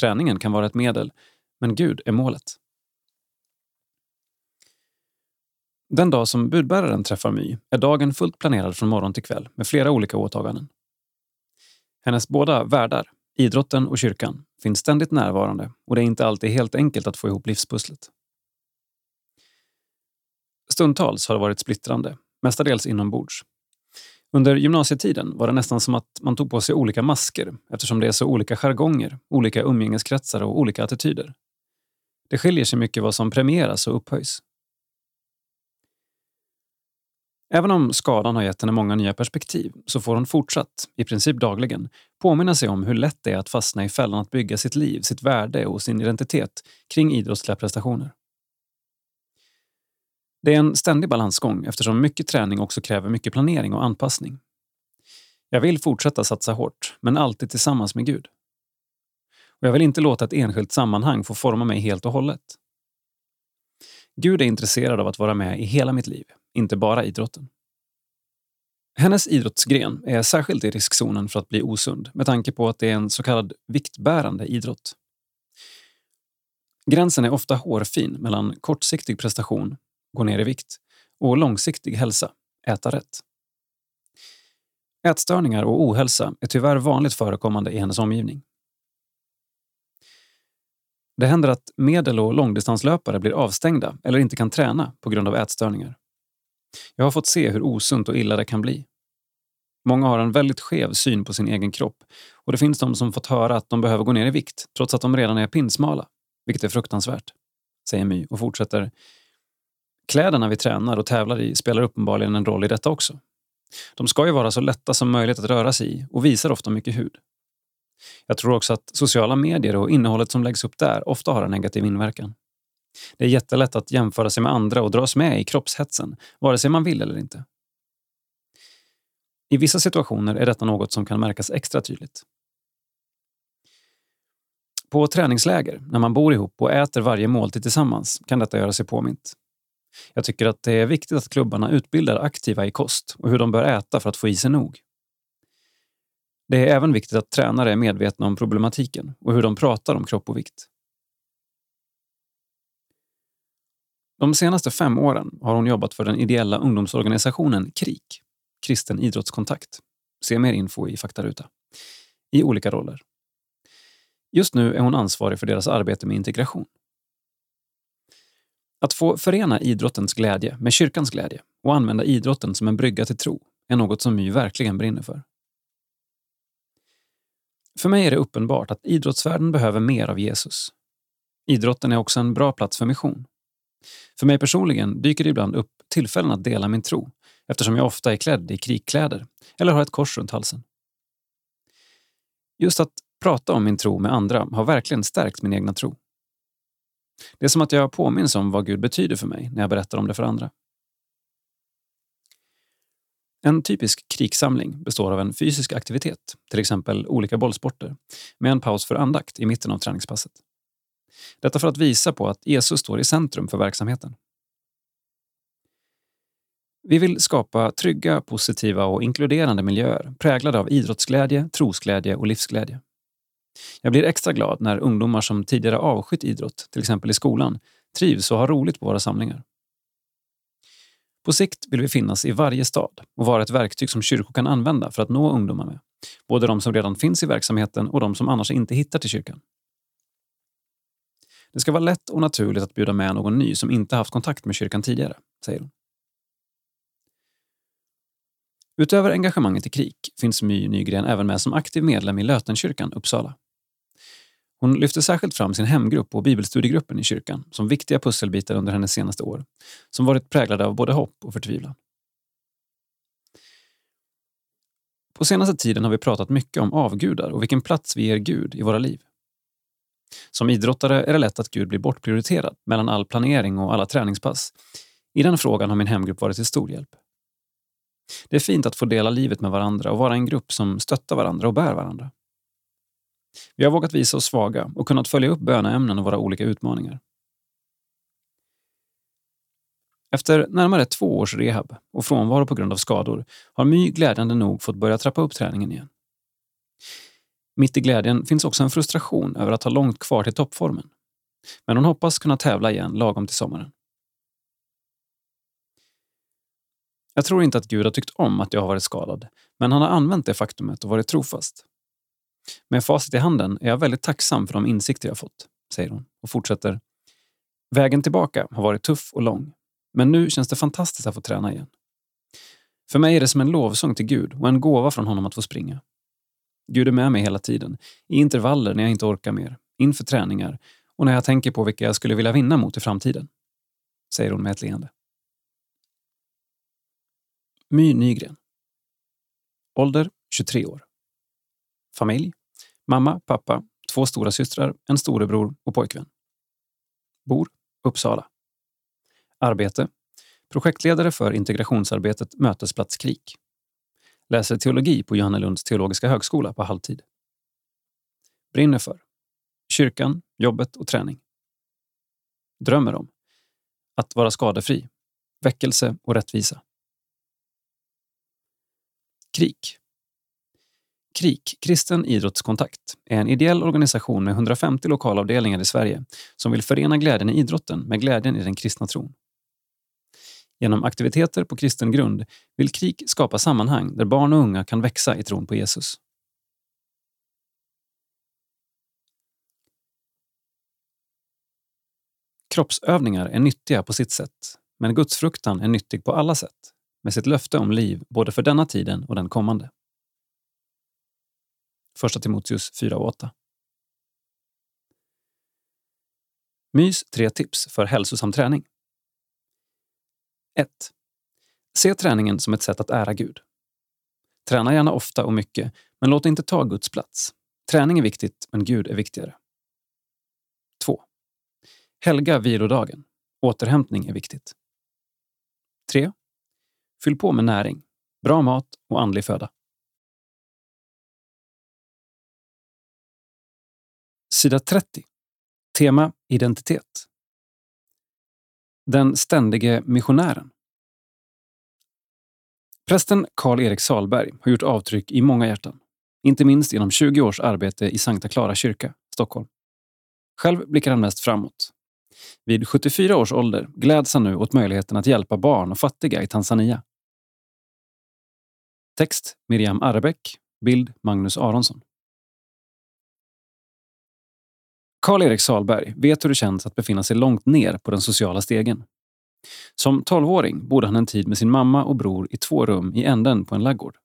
Träningen kan vara ett medel, men Gud är målet. Den dag som budbäraren träffar My är dagen fullt planerad från morgon till kväll med flera olika åtaganden. Hennes båda världar, idrotten och kyrkan, finns ständigt närvarande och det är inte alltid helt enkelt att få ihop livspusslet. Stundtals har det varit splittrande, mestadels inombords. Under gymnasietiden var det nästan som att man tog på sig olika masker eftersom det är så olika jargonger, olika umgängeskretsar och olika attityder. Det skiljer sig mycket vad som premieras och upphöjs. Även om skadan har gett henne många nya perspektiv så får hon fortsatt, i princip dagligen, påminna sig om hur lätt det är att fastna i fällan att bygga sitt liv, sitt värde och sin identitet kring idrottsliga prestationer. Det är en ständig balansgång eftersom mycket träning också kräver mycket planering och anpassning. Jag vill fortsätta satsa hårt, men alltid tillsammans med Gud. Och jag vill inte låta ett enskilt sammanhang få forma mig helt och hållet. Gud är intresserad av att vara med i hela mitt liv, inte bara idrotten. Hennes idrottsgren är särskilt i riskzonen för att bli osund med tanke på att det är en så kallad viktbärande idrott. Gränsen är ofta hårfin mellan kortsiktig prestation gå ner i vikt och långsiktig hälsa, äta rätt. Ätstörningar och ohälsa är tyvärr vanligt förekommande i hennes omgivning. Det händer att medel och långdistanslöpare blir avstängda eller inte kan träna på grund av ätstörningar. Jag har fått se hur osunt och illa det kan bli. Många har en väldigt skev syn på sin egen kropp och det finns de som fått höra att de behöver gå ner i vikt trots att de redan är pinsmala, vilket är fruktansvärt, säger My och fortsätter. Kläderna vi tränar och tävlar i spelar uppenbarligen en roll i detta också. De ska ju vara så lätta som möjligt att röra sig i och visar ofta mycket hud. Jag tror också att sociala medier och innehållet som läggs upp där ofta har en negativ inverkan. Det är jättelätt att jämföra sig med andra och dras med i kroppshetsen, vare sig man vill eller inte. I vissa situationer är detta något som kan märkas extra tydligt. På träningsläger, när man bor ihop och äter varje måltid tillsammans, kan detta göra sig påmint. Jag tycker att det är viktigt att klubbarna utbildar aktiva i kost och hur de bör äta för att få i sig nog. Det är även viktigt att tränare är medvetna om problematiken och hur de pratar om kropp och vikt. De senaste fem åren har hon jobbat för den ideella ungdomsorganisationen KRIK, Kristen idrottskontakt. Se mer info i faktaruta. I olika roller. Just nu är hon ansvarig för deras arbete med integration. Att få förena idrottens glädje med kyrkans glädje och använda idrotten som en brygga till tro är något som My verkligen brinner för. För mig är det uppenbart att idrottsvärlden behöver mer av Jesus. Idrotten är också en bra plats för mission. För mig personligen dyker det ibland upp tillfällen att dela min tro eftersom jag ofta är klädd i krigkläder eller har ett kors runt halsen. Just att prata om min tro med andra har verkligen stärkt min egna tro. Det är som att jag påminns om vad Gud betyder för mig när jag berättar om det för andra. En typisk kriksamling består av en fysisk aktivitet, till exempel olika bollsporter, med en paus för andakt i mitten av träningspasset. Detta för att visa på att Jesus står i centrum för verksamheten. Vi vill skapa trygga, positiva och inkluderande miljöer präglade av idrottsglädje, trosglädje och livsglädje. Jag blir extra glad när ungdomar som tidigare avskytt idrott, till exempel i skolan, trivs och har roligt på våra samlingar. På sikt vill vi finnas i varje stad och vara ett verktyg som kyrkor kan använda för att nå ungdomar med. Både de som redan finns i verksamheten och de som annars inte hittar till kyrkan. Det ska vara lätt och naturligt att bjuda med någon ny som inte haft kontakt med kyrkan tidigare, säger hon. Utöver engagemanget i krig finns My Nygren även med som aktiv medlem i Lötenkyrkan Uppsala. Hon lyfter särskilt fram sin hemgrupp och bibelstudiegruppen i kyrkan som viktiga pusselbitar under hennes senaste år, som varit präglade av både hopp och förtvivlan. På senaste tiden har vi pratat mycket om avgudar och vilken plats vi ger Gud i våra liv. Som idrottare är det lätt att Gud blir bortprioriterad mellan all planering och alla träningspass. I den frågan har min hemgrupp varit till stor hjälp. Det är fint att få dela livet med varandra och vara en grupp som stöttar varandra och bär varandra. Vi har vågat visa oss svaga och kunnat följa upp böneämnen och våra olika utmaningar. Efter närmare två års rehab och frånvaro på grund av skador har My glädjande nog fått börja trappa upp träningen igen. Mitt i glädjen finns också en frustration över att ha långt kvar till toppformen. Men hon hoppas kunna tävla igen lagom till sommaren. Jag tror inte att Gud har tyckt om att jag har varit skadad, men han har använt det faktumet och varit trofast. Med facit i handen är jag väldigt tacksam för de insikter jag fått, säger hon och fortsätter. Vägen tillbaka har varit tuff och lång, men nu känns det fantastiskt att få träna igen. För mig är det som en lovsång till Gud och en gåva från honom att få springa. Gud är med mig hela tiden, i intervaller när jag inte orkar mer, inför träningar och när jag tänker på vilka jag skulle vilja vinna mot i framtiden. Säger hon med ett leende. My Nygren. Ålder 23 år. Familj. Mamma, pappa, två stora systrar, en storebror och pojkvän. Bor Uppsala. Arbete. Projektledare för integrationsarbetet Mötesplats Krik. Läser teologi på Johannelunds teologiska högskola på halvtid. Brinner för kyrkan, jobbet och träning. Drömmer om att vara skadefri, väckelse och rättvisa. KRIK. KRIK, Kristen idrottskontakt, är en ideell organisation med 150 lokalavdelningar i Sverige som vill förena glädjen i idrotten med glädjen i den kristna tron. Genom aktiviteter på kristen grund vill KRIK skapa sammanhang där barn och unga kan växa i tron på Jesus. Kroppsövningar är nyttiga på sitt sätt, men gudsfruktan är nyttig på alla sätt med sitt löfte om liv både för denna tiden och den kommande. Första Timoteus 4 och 8. Mys tre tips för hälsosam träning. 1. Se träningen som ett sätt att ära Gud. Träna gärna ofta och mycket, men låt inte ta Guds plats. Träning är viktigt, men Gud är viktigare. 2. Helga vilodagen. Återhämtning är viktigt. 3. Fyll på med näring. bra mat och andlig föda. Sida 30. Tema identitet. Den ständige missionären. Prästen Karl-Erik Salberg har gjort avtryck i många hjärtan. Inte minst genom 20 års arbete i Sankta Clara kyrka, Stockholm. Själv blickar han mest framåt. Vid 74 års ålder gläds han nu åt möjligheten att hjälpa barn och fattiga i Tanzania. Text Miriam Arbeck. Bild Magnus Aronsson. Karl-Erik Salberg vet hur det känns att befinna sig långt ner på den sociala stegen. Som tolvåring bodde han en tid med sin mamma och bror i två rum i änden på en laggård.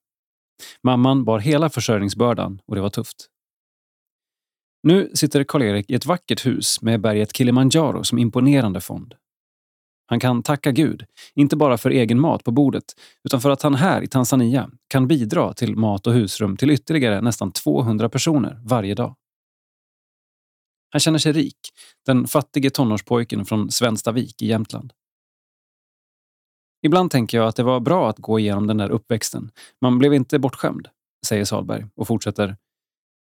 Mamman bar hela försörjningsbördan och det var tufft. Nu sitter Karl-Erik i ett vackert hus med berget Kilimanjaro som imponerande fond. Han kan tacka Gud, inte bara för egen mat på bordet, utan för att han här i Tanzania kan bidra till mat och husrum till ytterligare nästan 200 personer varje dag. Han känner sig rik, den fattige tonårspojken från Svenstavik i Jämtland. Ibland tänker jag att det var bra att gå igenom den där uppväxten. Man blev inte bortskämd, säger Salberg och fortsätter.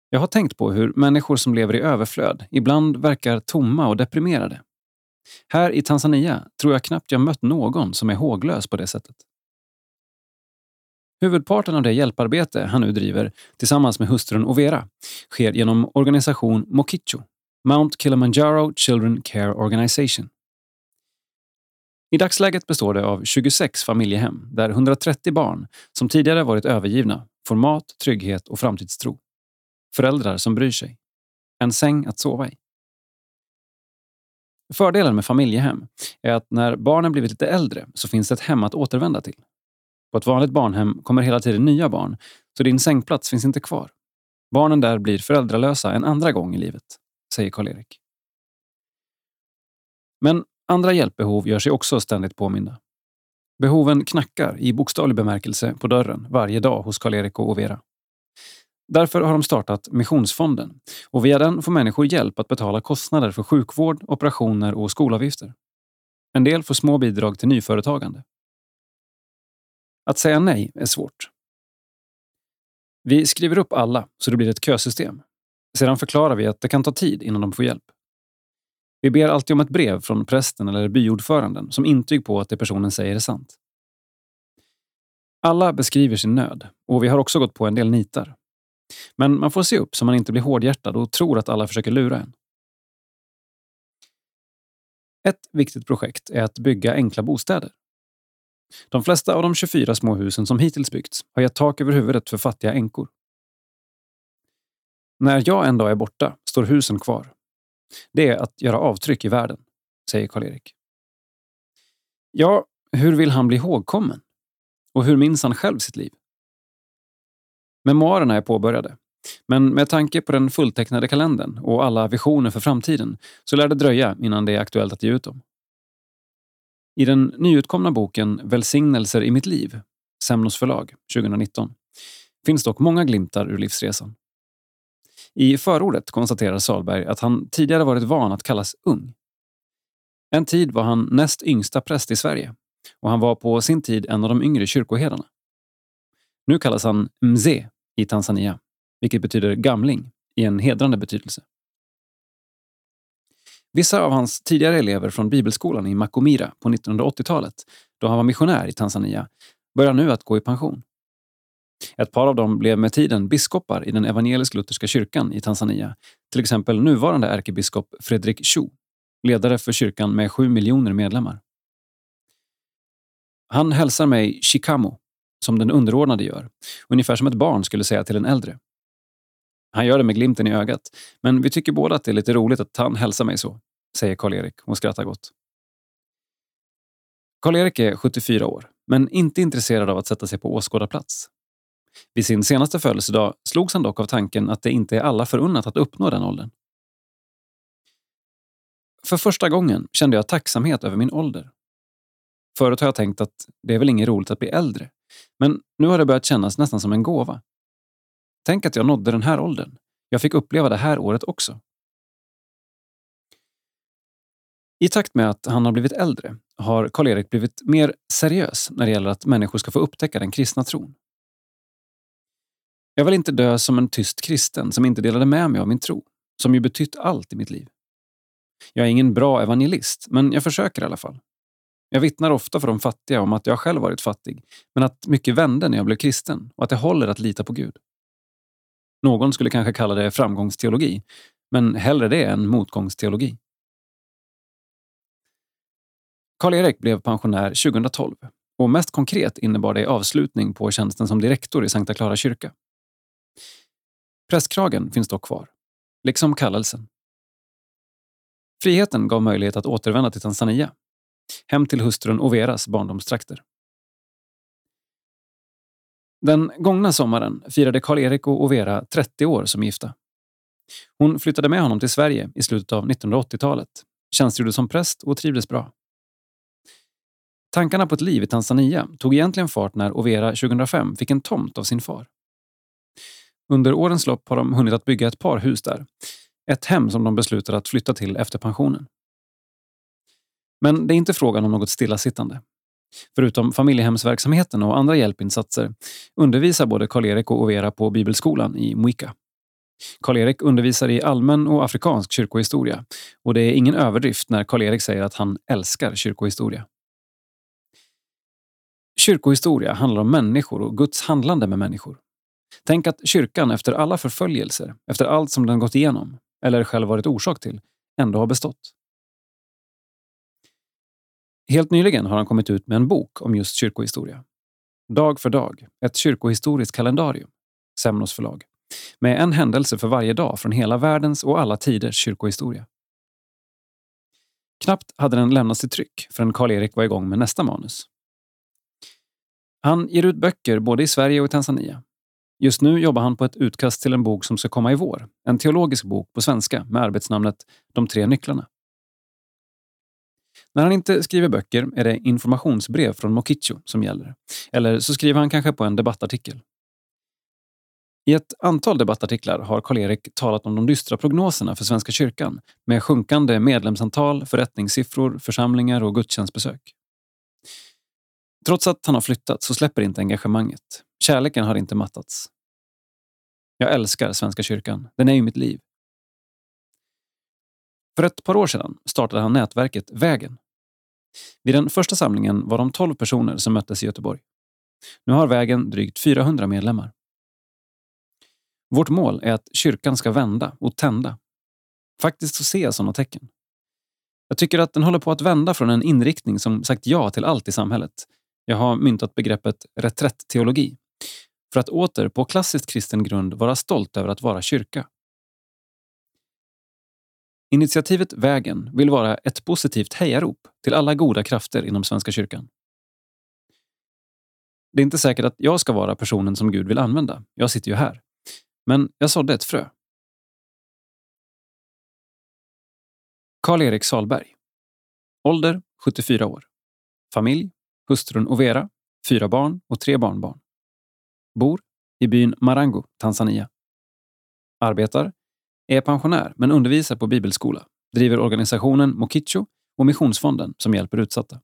Jag har tänkt på hur människor som lever i överflöd ibland verkar tomma och deprimerade. Här i Tanzania tror jag knappt jag mött någon som är håglös på det sättet. Huvudparten av det hjälparbete han nu driver tillsammans med hustrun Overa sker genom organisation Mokicho, Mount Kilimanjaro Children Care Organization. I dagsläget består det av 26 familjehem där 130 barn som tidigare varit övergivna får mat, trygghet och framtidstro. Föräldrar som bryr sig. En säng att sova i. Fördelen med familjehem är att när barnen blivit lite äldre så finns det ett hem att återvända till. På ett vanligt barnhem kommer hela tiden nya barn, så din sängplats finns inte kvar. Barnen där blir föräldralösa en andra gång i livet, säger Karl-Erik. Men andra hjälpbehov gör sig också ständigt påminda. Behoven knackar i bokstavlig bemärkelse på dörren varje dag hos Karl-Erik och Overa. Därför har de startat Missionsfonden och via den får människor hjälp att betala kostnader för sjukvård, operationer och skolavgifter. En del får små bidrag till nyföretagande. Att säga nej är svårt. Vi skriver upp alla så det blir ett kösystem. Sedan förklarar vi att det kan ta tid innan de får hjälp. Vi ber alltid om ett brev från prästen eller byordföranden som intyg på att det personen säger är sant. Alla beskriver sin nöd och vi har också gått på en del nitar. Men man får se upp så man inte blir hårdhjärtad och tror att alla försöker lura en. Ett viktigt projekt är att bygga enkla bostäder. De flesta av de 24 små husen som hittills byggts har gett tak över huvudet för fattiga änkor. När jag en dag är borta står husen kvar. Det är att göra avtryck i världen, säger Karl-Erik. Ja, hur vill han bli ihågkommen? Och hur minns han själv sitt liv? Memoarerna är påbörjade. Men med tanke på den fulltecknade kalendern och alla visioner för framtiden så lär det dröja innan det är aktuellt att ge ut dem. I den nyutkomna boken Välsignelser i mitt liv, Semnos förlag 2019, finns dock många glimtar ur livsresan. I förordet konstaterar Salberg att han tidigare varit van att kallas ung. En tid var han näst yngsta präst i Sverige och han var på sin tid en av de yngre kyrkoherdarna. Nu kallas han Mzee i Tanzania, vilket betyder gamling i en hedrande betydelse. Vissa av hans tidigare elever från bibelskolan i Makumira på 1980-talet, då han var missionär i Tanzania, börjar nu att gå i pension. Ett par av dem blev med tiden biskopar i den evangelisk-lutherska kyrkan i Tanzania, till exempel nuvarande ärkebiskop Fredrik Chu, ledare för kyrkan med sju miljoner medlemmar. Han hälsar mig Shikamo, som den underordnade gör, ungefär som ett barn skulle säga till en äldre. Han gör det med glimten i ögat, men vi tycker båda att det är lite roligt att han hälsar mig så, säger Karl-Erik och skrattar gott. Karl-Erik är 74 år, men inte intresserad av att sätta sig på åskådarplats. Vid sin senaste födelsedag slogs han dock av tanken att det inte är alla förunnat att uppnå den åldern. För första gången kände jag tacksamhet över min ålder. Förut har jag tänkt att det är väl inget roligt att bli äldre, men nu har det börjat kännas nästan som en gåva. Tänk att jag nådde den här åldern. Jag fick uppleva det här året också. I takt med att han har blivit äldre har Karl-Erik blivit mer seriös när det gäller att människor ska få upptäcka den kristna tron. Jag vill inte dö som en tyst kristen som inte delade med mig av min tro, som ju betytt allt i mitt liv. Jag är ingen bra evangelist, men jag försöker i alla fall. Jag vittnar ofta för de fattiga om att jag själv varit fattig, men att mycket vände när jag blev kristen och att det håller att lita på Gud. Någon skulle kanske kalla det framgångsteologi, men hellre det än motgångsteologi. Karl-Erik blev pensionär 2012 och mest konkret innebar det avslutning på tjänsten som direktor i Sankta Clara kyrka. Prästkragen finns dock kvar, liksom kallelsen. Friheten gav möjlighet att återvända till Tanzania, hem till hustrun Overas barndomstrakter. Den gångna sommaren firade Karl-Erik och Overa 30 år som gifta. Hon flyttade med honom till Sverige i slutet av 1980-talet, tjänstgjorde som präst och trivdes bra. Tankarna på ett liv i Tanzania tog egentligen fart när Overa 2005 fick en tomt av sin far. Under årens lopp har de hunnit att bygga ett par hus där. Ett hem som de beslutar att flytta till efter pensionen. Men det är inte frågan om något stillasittande. Förutom familjehemsverksamheten och andra hjälpinsatser undervisar både Karl-Erik och Overa på bibelskolan i Muika. Karl-Erik undervisar i allmän och afrikansk kyrkohistoria och det är ingen överdrift när Karl-Erik säger att han älskar kyrkohistoria. Kyrkohistoria handlar om människor och Guds handlande med människor. Tänk att kyrkan efter alla förföljelser, efter allt som den gått igenom, eller själv varit orsak till, ändå har bestått. Helt nyligen har han kommit ut med en bok om just kyrkohistoria. Dag för dag, ett kyrkohistoriskt kalendarium, Semnos förlag, med en händelse för varje dag från hela världens och alla tiders kyrkohistoria. Knappt hade den lämnats till tryck förrän Karl-Erik var igång med nästa manus. Han ger ut böcker både i Sverige och i Tanzania. Just nu jobbar han på ett utkast till en bok som ska komma i vår. En teologisk bok på svenska med arbetsnamnet De tre nycklarna. När han inte skriver böcker är det informationsbrev från Mokicho som gäller. Eller så skriver han kanske på en debattartikel. I ett antal debattartiklar har Karl-Erik talat om de dystra prognoserna för Svenska kyrkan med sjunkande medlemsantal, förrättningssiffror, församlingar och gudstjänstbesök. Trots att han har flyttat så släpper inte engagemanget. Kärleken har inte mattats. Jag älskar Svenska kyrkan. Den är ju mitt liv. För ett par år sedan startade han nätverket Vägen. Vid den första samlingen var de 12 personer som möttes i Göteborg. Nu har Vägen drygt 400 medlemmar. Vårt mål är att kyrkan ska vända och tända. Faktiskt så ser jag sådana tecken. Jag tycker att den håller på att vända från en inriktning som sagt ja till allt i samhället jag har myntat begreppet reträttteologi för att åter på klassiskt kristen grund vara stolt över att vara kyrka. Initiativet Vägen vill vara ett positivt hejarop till alla goda krafter inom Svenska kyrkan. Det är inte säkert att jag ska vara personen som Gud vill använda. Jag sitter ju här. Men jag sådde ett frö. Karl-Erik Salberg. Ålder 74 år. Familj hustrun Overa, fyra barn och tre barnbarn. Bor i byn Marango, Tanzania. Arbetar, är pensionär men undervisar på bibelskola, driver organisationen Mokicho och Missionsfonden som hjälper utsatta.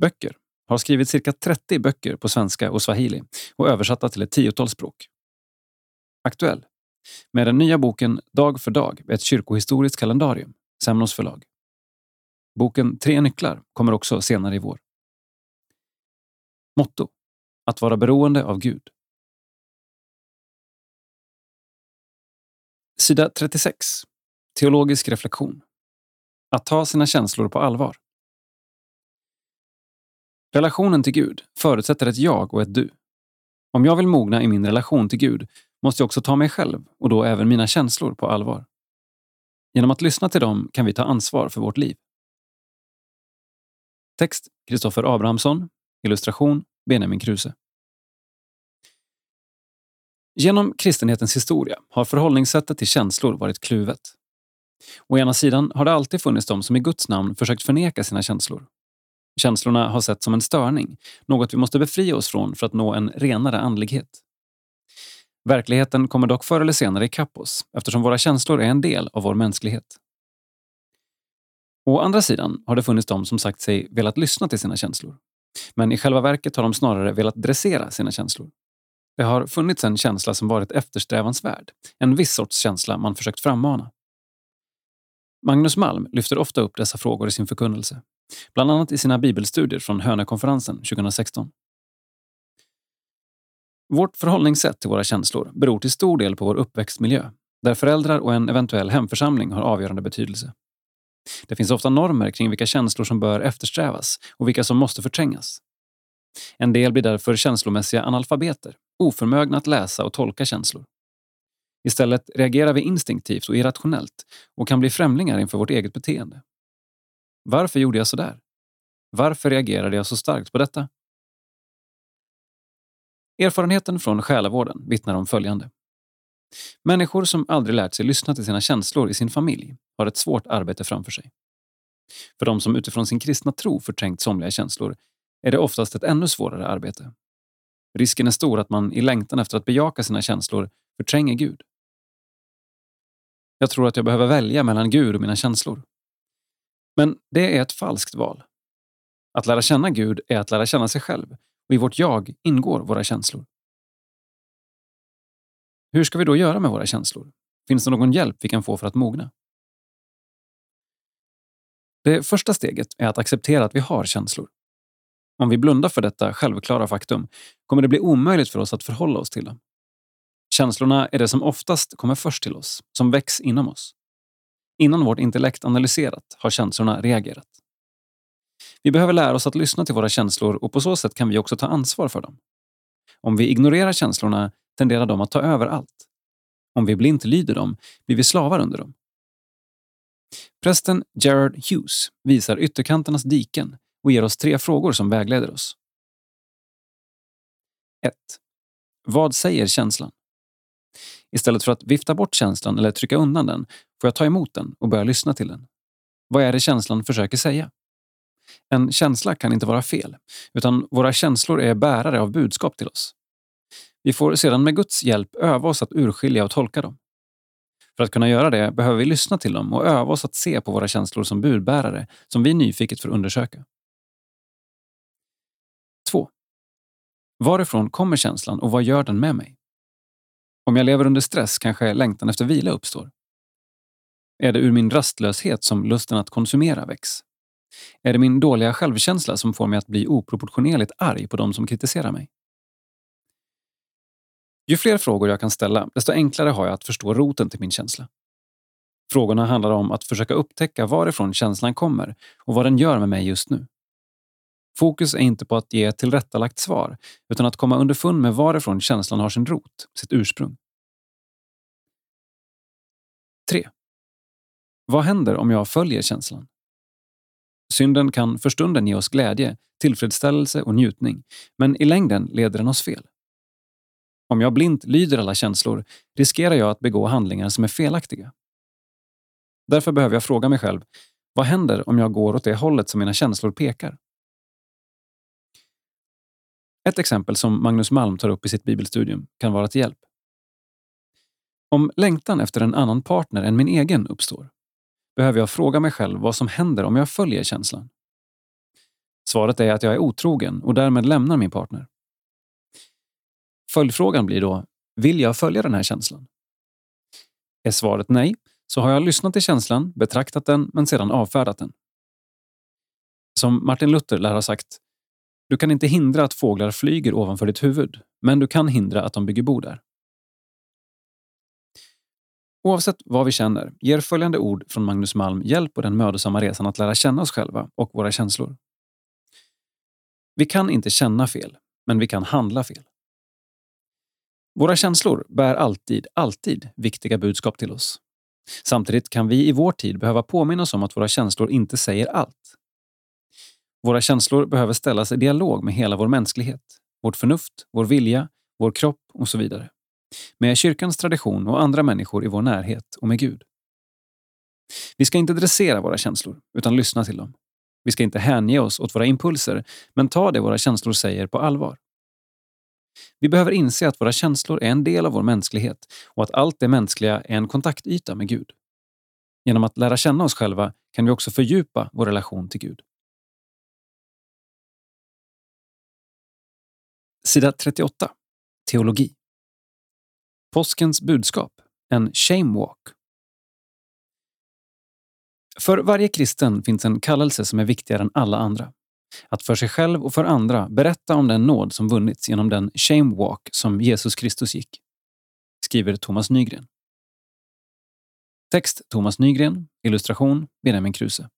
Böcker har skrivit cirka 30 böcker på svenska och swahili och översatta till ett tiotal språk. Aktuell med den nya boken Dag för dag, ett kyrkohistoriskt kalendarium, Semnos förlag. Boken Tre nycklar kommer också senare i vår. Motto. Att vara beroende av Gud. Sida 36. Teologisk reflektion. Att ta sina känslor på allvar. Relationen till Gud förutsätter ett jag och ett du. Om jag vill mogna i min relation till Gud måste jag också ta mig själv och då även mina känslor på allvar. Genom att lyssna till dem kan vi ta ansvar för vårt liv. Text Kristoffer Abrahamsson Illustration Benjamin Kruse. Genom kristenhetens historia har förhållningssättet till känslor varit kluvet. Å ena sidan har det alltid funnits de som i Guds namn försökt förneka sina känslor. Känslorna har setts som en störning, något vi måste befria oss från för att nå en renare andlighet. Verkligheten kommer dock förr eller senare ikapp oss eftersom våra känslor är en del av vår mänsklighet. Å andra sidan har det funnits de som sagt sig velat lyssna till sina känslor. Men i själva verket har de snarare velat dressera sina känslor. Det har funnits en känsla som varit eftersträvansvärd, en viss sorts känsla man försökt frammana. Magnus Malm lyfter ofta upp dessa frågor i sin förkunnelse, bland annat i sina bibelstudier från Hönökonferensen 2016. Vårt förhållningssätt till våra känslor beror till stor del på vår uppväxtmiljö, där föräldrar och en eventuell hemförsamling har avgörande betydelse. Det finns ofta normer kring vilka känslor som bör eftersträvas och vilka som måste förträngas. En del blir därför känslomässiga analfabeter, oförmögna att läsa och tolka känslor. Istället reagerar vi instinktivt och irrationellt och kan bli främlingar inför vårt eget beteende. Varför gjorde jag så där? Varför reagerade jag så starkt på detta? Erfarenheten från själavården vittnar om följande. Människor som aldrig lärt sig lyssna till sina känslor i sin familj har ett svårt arbete framför sig. För de som utifrån sin kristna tro förträngt somliga känslor är det oftast ett ännu svårare arbete. Risken är stor att man i längtan efter att bejaka sina känslor förtränger Gud. Jag tror att jag behöver välja mellan Gud och mina känslor. Men det är ett falskt val. Att lära känna Gud är att lära känna sig själv och i vårt jag ingår våra känslor. Hur ska vi då göra med våra känslor? Finns det någon hjälp vi kan få för att mogna? Det första steget är att acceptera att vi har känslor. Om vi blundar för detta självklara faktum kommer det bli omöjligt för oss att förhålla oss till dem. Känslorna är det som oftast kommer först till oss, som väcks inom oss. Innan vårt intellekt analyserat har känslorna reagerat. Vi behöver lära oss att lyssna till våra känslor och på så sätt kan vi också ta ansvar för dem. Om vi ignorerar känslorna tenderar de att ta över allt. Om vi blint lyder dem blir vi slavar under dem. Prästen Gerard Hughes visar ytterkanternas diken och ger oss tre frågor som vägleder oss. 1. Vad säger känslan? Istället för att vifta bort känslan eller trycka undan den får jag ta emot den och börja lyssna till den. Vad är det känslan försöker säga? En känsla kan inte vara fel, utan våra känslor är bärare av budskap till oss. Vi får sedan med Guds hjälp öva oss att urskilja och tolka dem. För att kunna göra det behöver vi lyssna till dem och öva oss att se på våra känslor som budbärare som vi nyfiket får undersöka. 2. Varifrån kommer känslan och vad gör den med mig? Om jag lever under stress kanske längtan efter vila uppstår. Är det ur min rastlöshet som lusten att konsumera väcks? Är det min dåliga självkänsla som får mig att bli oproportionerligt arg på de som kritiserar mig? Ju fler frågor jag kan ställa, desto enklare har jag att förstå roten till min känsla. Frågorna handlar om att försöka upptäcka varifrån känslan kommer och vad den gör med mig just nu. Fokus är inte på att ge ett tillrättalagt svar, utan att komma underfund med varifrån känslan har sin rot, sitt ursprung. 3. Vad händer om jag följer känslan? Synden kan för stunden ge oss glädje, tillfredsställelse och njutning, men i längden leder den oss fel. Om jag blint lyder alla känslor riskerar jag att begå handlingar som är felaktiga. Därför behöver jag fråga mig själv, vad händer om jag går åt det hållet som mina känslor pekar? Ett exempel som Magnus Malm tar upp i sitt bibelstudium kan vara till hjälp. Om längtan efter en annan partner än min egen uppstår, behöver jag fråga mig själv vad som händer om jag följer känslan. Svaret är att jag är otrogen och därmed lämnar min partner. Följdfrågan blir då, vill jag följa den här känslan? Är svaret nej, så har jag lyssnat till känslan, betraktat den, men sedan avfärdat den. Som Martin Luther lär ha sagt, du kan inte hindra att fåglar flyger ovanför ditt huvud, men du kan hindra att de bygger bo där. Oavsett vad vi känner ger följande ord från Magnus Malm hjälp på den mödosamma resan att lära känna oss själva och våra känslor. Vi kan inte känna fel, men vi kan handla fel. Våra känslor bär alltid, alltid viktiga budskap till oss. Samtidigt kan vi i vår tid behöva påminna oss om att våra känslor inte säger allt. Våra känslor behöver ställas i dialog med hela vår mänsklighet, vårt förnuft, vår vilja, vår kropp och så vidare. Med kyrkans tradition och andra människor i vår närhet och med Gud. Vi ska inte dressera våra känslor, utan lyssna till dem. Vi ska inte hänge oss åt våra impulser, men ta det våra känslor säger på allvar. Vi behöver inse att våra känslor är en del av vår mänsklighet och att allt det mänskliga är en kontaktyta med Gud. Genom att lära känna oss själva kan vi också fördjupa vår relation till Gud. Sida 38. Teologi. Påskens budskap. En shame walk. För varje kristen finns en kallelse som är viktigare än alla andra. Att för sig själv och för andra berätta om den nåd som vunnits genom den shame walk som Jesus Kristus gick. Skriver Thomas Nygren. Text Thomas Nygren. Illustration Benjamin Kruse.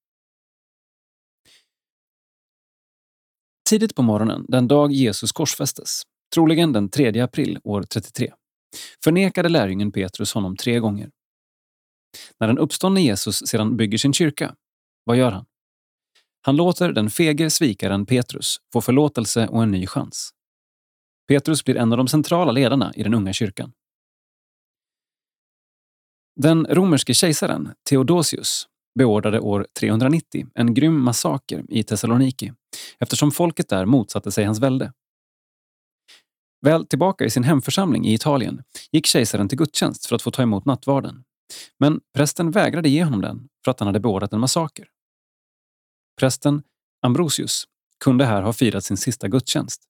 Tidigt på morgonen, den dag Jesus korsfästes, troligen den 3 april år 33, förnekade lärjungen Petrus honom tre gånger. När den uppståndne Jesus sedan bygger sin kyrka, vad gör han? Han låter den fege svikaren Petrus få förlåtelse och en ny chans. Petrus blir en av de centrala ledarna i den unga kyrkan. Den romerske kejsaren Theodosius beordrade år 390 en grym massaker i Thessaloniki eftersom folket där motsatte sig hans välde. Väl tillbaka i sin hemförsamling i Italien gick kejsaren till gudstjänst för att få ta emot nattvarden. Men prästen vägrade ge honom den för att han hade beordrat en massaker. Prästen Ambrosius kunde här ha firat sin sista gudstjänst.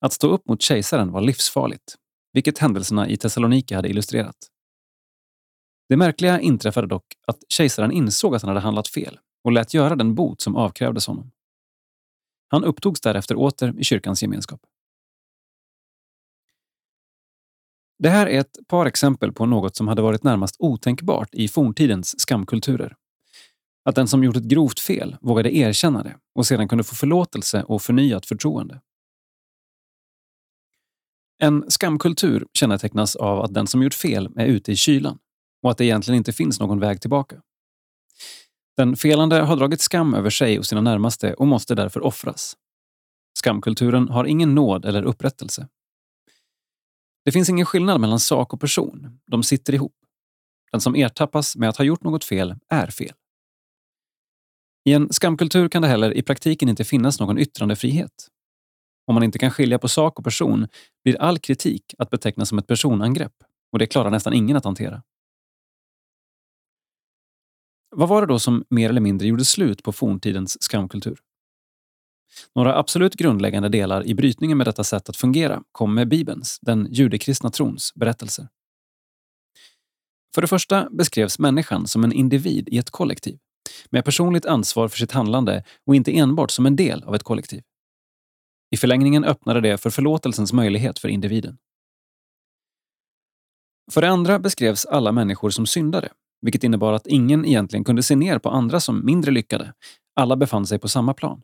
Att stå upp mot kejsaren var livsfarligt, vilket händelserna i Thessaloniki hade illustrerat. Det märkliga inträffade dock att kejsaren insåg att han hade handlat fel och lät göra den bot som avkrävdes honom. Han upptogs därefter åter i kyrkans gemenskap. Det här är ett par exempel på något som hade varit närmast otänkbart i forntidens skamkulturer. Att den som gjort ett grovt fel vågade erkänna det och sedan kunde få förlåtelse och förnyat förtroende. En skamkultur kännetecknas av att den som gjort fel är ute i kylan och att det egentligen inte finns någon väg tillbaka. Den felande har dragit skam över sig och sina närmaste och måste därför offras. Skamkulturen har ingen nåd eller upprättelse. Det finns ingen skillnad mellan sak och person. De sitter ihop. Den som ertappas med att ha gjort något fel är fel. I en skamkultur kan det heller i praktiken inte finnas någon yttrandefrihet. Om man inte kan skilja på sak och person blir all kritik att beteckna som ett personangrepp och det klarar nästan ingen att hantera. Vad var det då som mer eller mindre gjorde slut på forntidens skamkultur? Några absolut grundläggande delar i brytningen med detta sätt att fungera kom med Bibelns, den judekristna trons, berättelser. För det första beskrevs människan som en individ i ett kollektiv med personligt ansvar för sitt handlande och inte enbart som en del av ett kollektiv. I förlängningen öppnade det för förlåtelsens möjlighet för individen. För det andra beskrevs alla människor som syndare, vilket innebar att ingen egentligen kunde se ner på andra som mindre lyckade. Alla befann sig på samma plan.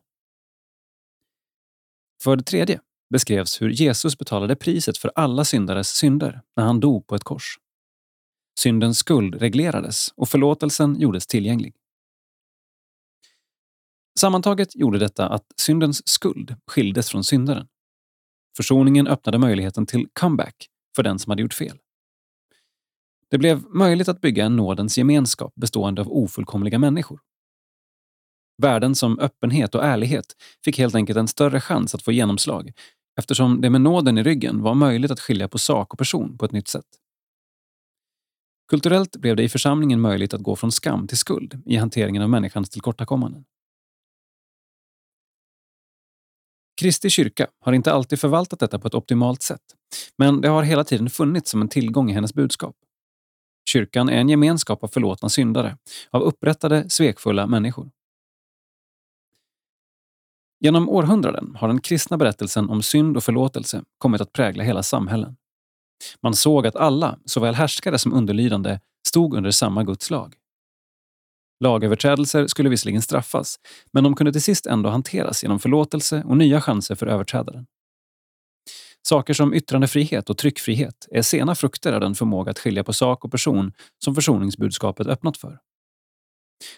För det tredje beskrevs hur Jesus betalade priset för alla syndares synder när han dog på ett kors. Syndens skuld reglerades och förlåtelsen gjordes tillgänglig. Sammantaget gjorde detta att syndens skuld skildes från syndaren. Försoningen öppnade möjligheten till comeback för den som hade gjort fel. Det blev möjligt att bygga en nådens gemenskap bestående av ofullkomliga människor. Värden som öppenhet och ärlighet fick helt enkelt en större chans att få genomslag eftersom det med nåden i ryggen var möjligt att skilja på sak och person på ett nytt sätt. Kulturellt blev det i församlingen möjligt att gå från skam till skuld i hanteringen av människans tillkortakommanden. Kristi kyrka har inte alltid förvaltat detta på ett optimalt sätt, men det har hela tiden funnits som en tillgång i hennes budskap. Kyrkan är en gemenskap av förlåtna syndare, av upprättade, svekfulla människor. Genom århundraden har den kristna berättelsen om synd och förlåtelse kommit att prägla hela samhällen. Man såg att alla, såväl härskare som underlydande, stod under samma Guds lag. Lagöverträdelser skulle visserligen straffas, men de kunde till sist ändå hanteras genom förlåtelse och nya chanser för överträdaren. Saker som yttrandefrihet och tryckfrihet är sena frukter av den förmåga att skilja på sak och person som försoningsbudskapet öppnat för.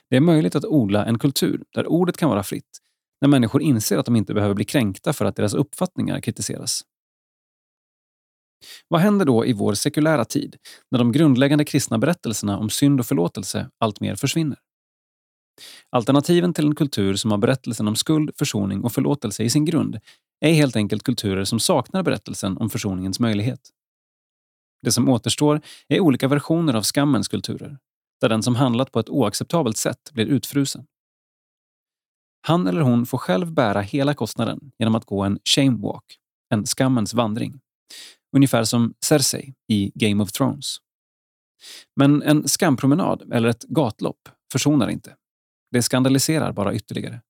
Det är möjligt att odla en kultur där ordet kan vara fritt, när människor inser att de inte behöver bli kränkta för att deras uppfattningar kritiseras. Vad händer då i vår sekulära tid, när de grundläggande kristna berättelserna om synd och förlåtelse alltmer försvinner? Alternativen till en kultur som har berättelsen om skuld, försoning och förlåtelse i sin grund är helt enkelt kulturer som saknar berättelsen om försoningens möjlighet. Det som återstår är olika versioner av skammens kulturer, där den som handlat på ett oacceptabelt sätt blir utfrusen. Han eller hon får själv bära hela kostnaden genom att gå en shame walk, en skammens vandring. Ungefär som Cersei i Game of Thrones. Men en skampromenad eller ett gatlopp försonar inte. Det skandaliserar bara ytterligare.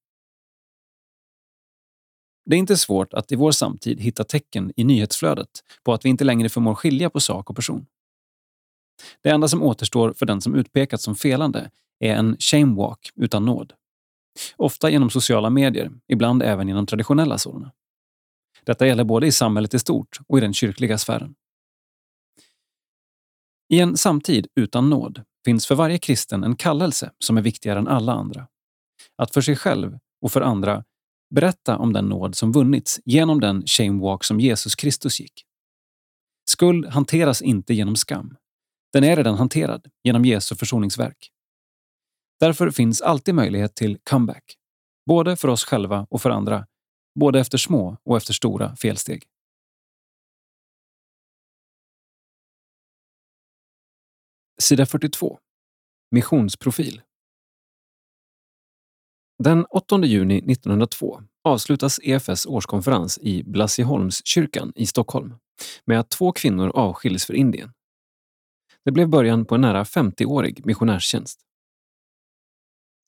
Det är inte svårt att i vår samtid hitta tecken i nyhetsflödet på att vi inte längre förmår skilja på sak och person. Det enda som återstår för den som utpekats som felande är en shame walk utan nåd. Ofta genom sociala medier, ibland även genom traditionella sådana. Detta gäller både i samhället i stort och i den kyrkliga sfären. I en samtid utan nåd finns för varje kristen en kallelse som är viktigare än alla andra. Att för sig själv och för andra berätta om den nåd som vunnits genom den shame walk som Jesus Kristus gick. Skuld hanteras inte genom skam. Den är redan hanterad genom Jesu försoningsverk. Därför finns alltid möjlighet till comeback. Både för oss själva och för andra. Både efter små och efter stora felsteg. Sida 42. Missionsprofil. Den 8 juni 1902 avslutas EFS årskonferens i Blasieholmskyrkan i Stockholm med att två kvinnor avskiljs för Indien. Det blev början på en nära 50-årig missionärstjänst.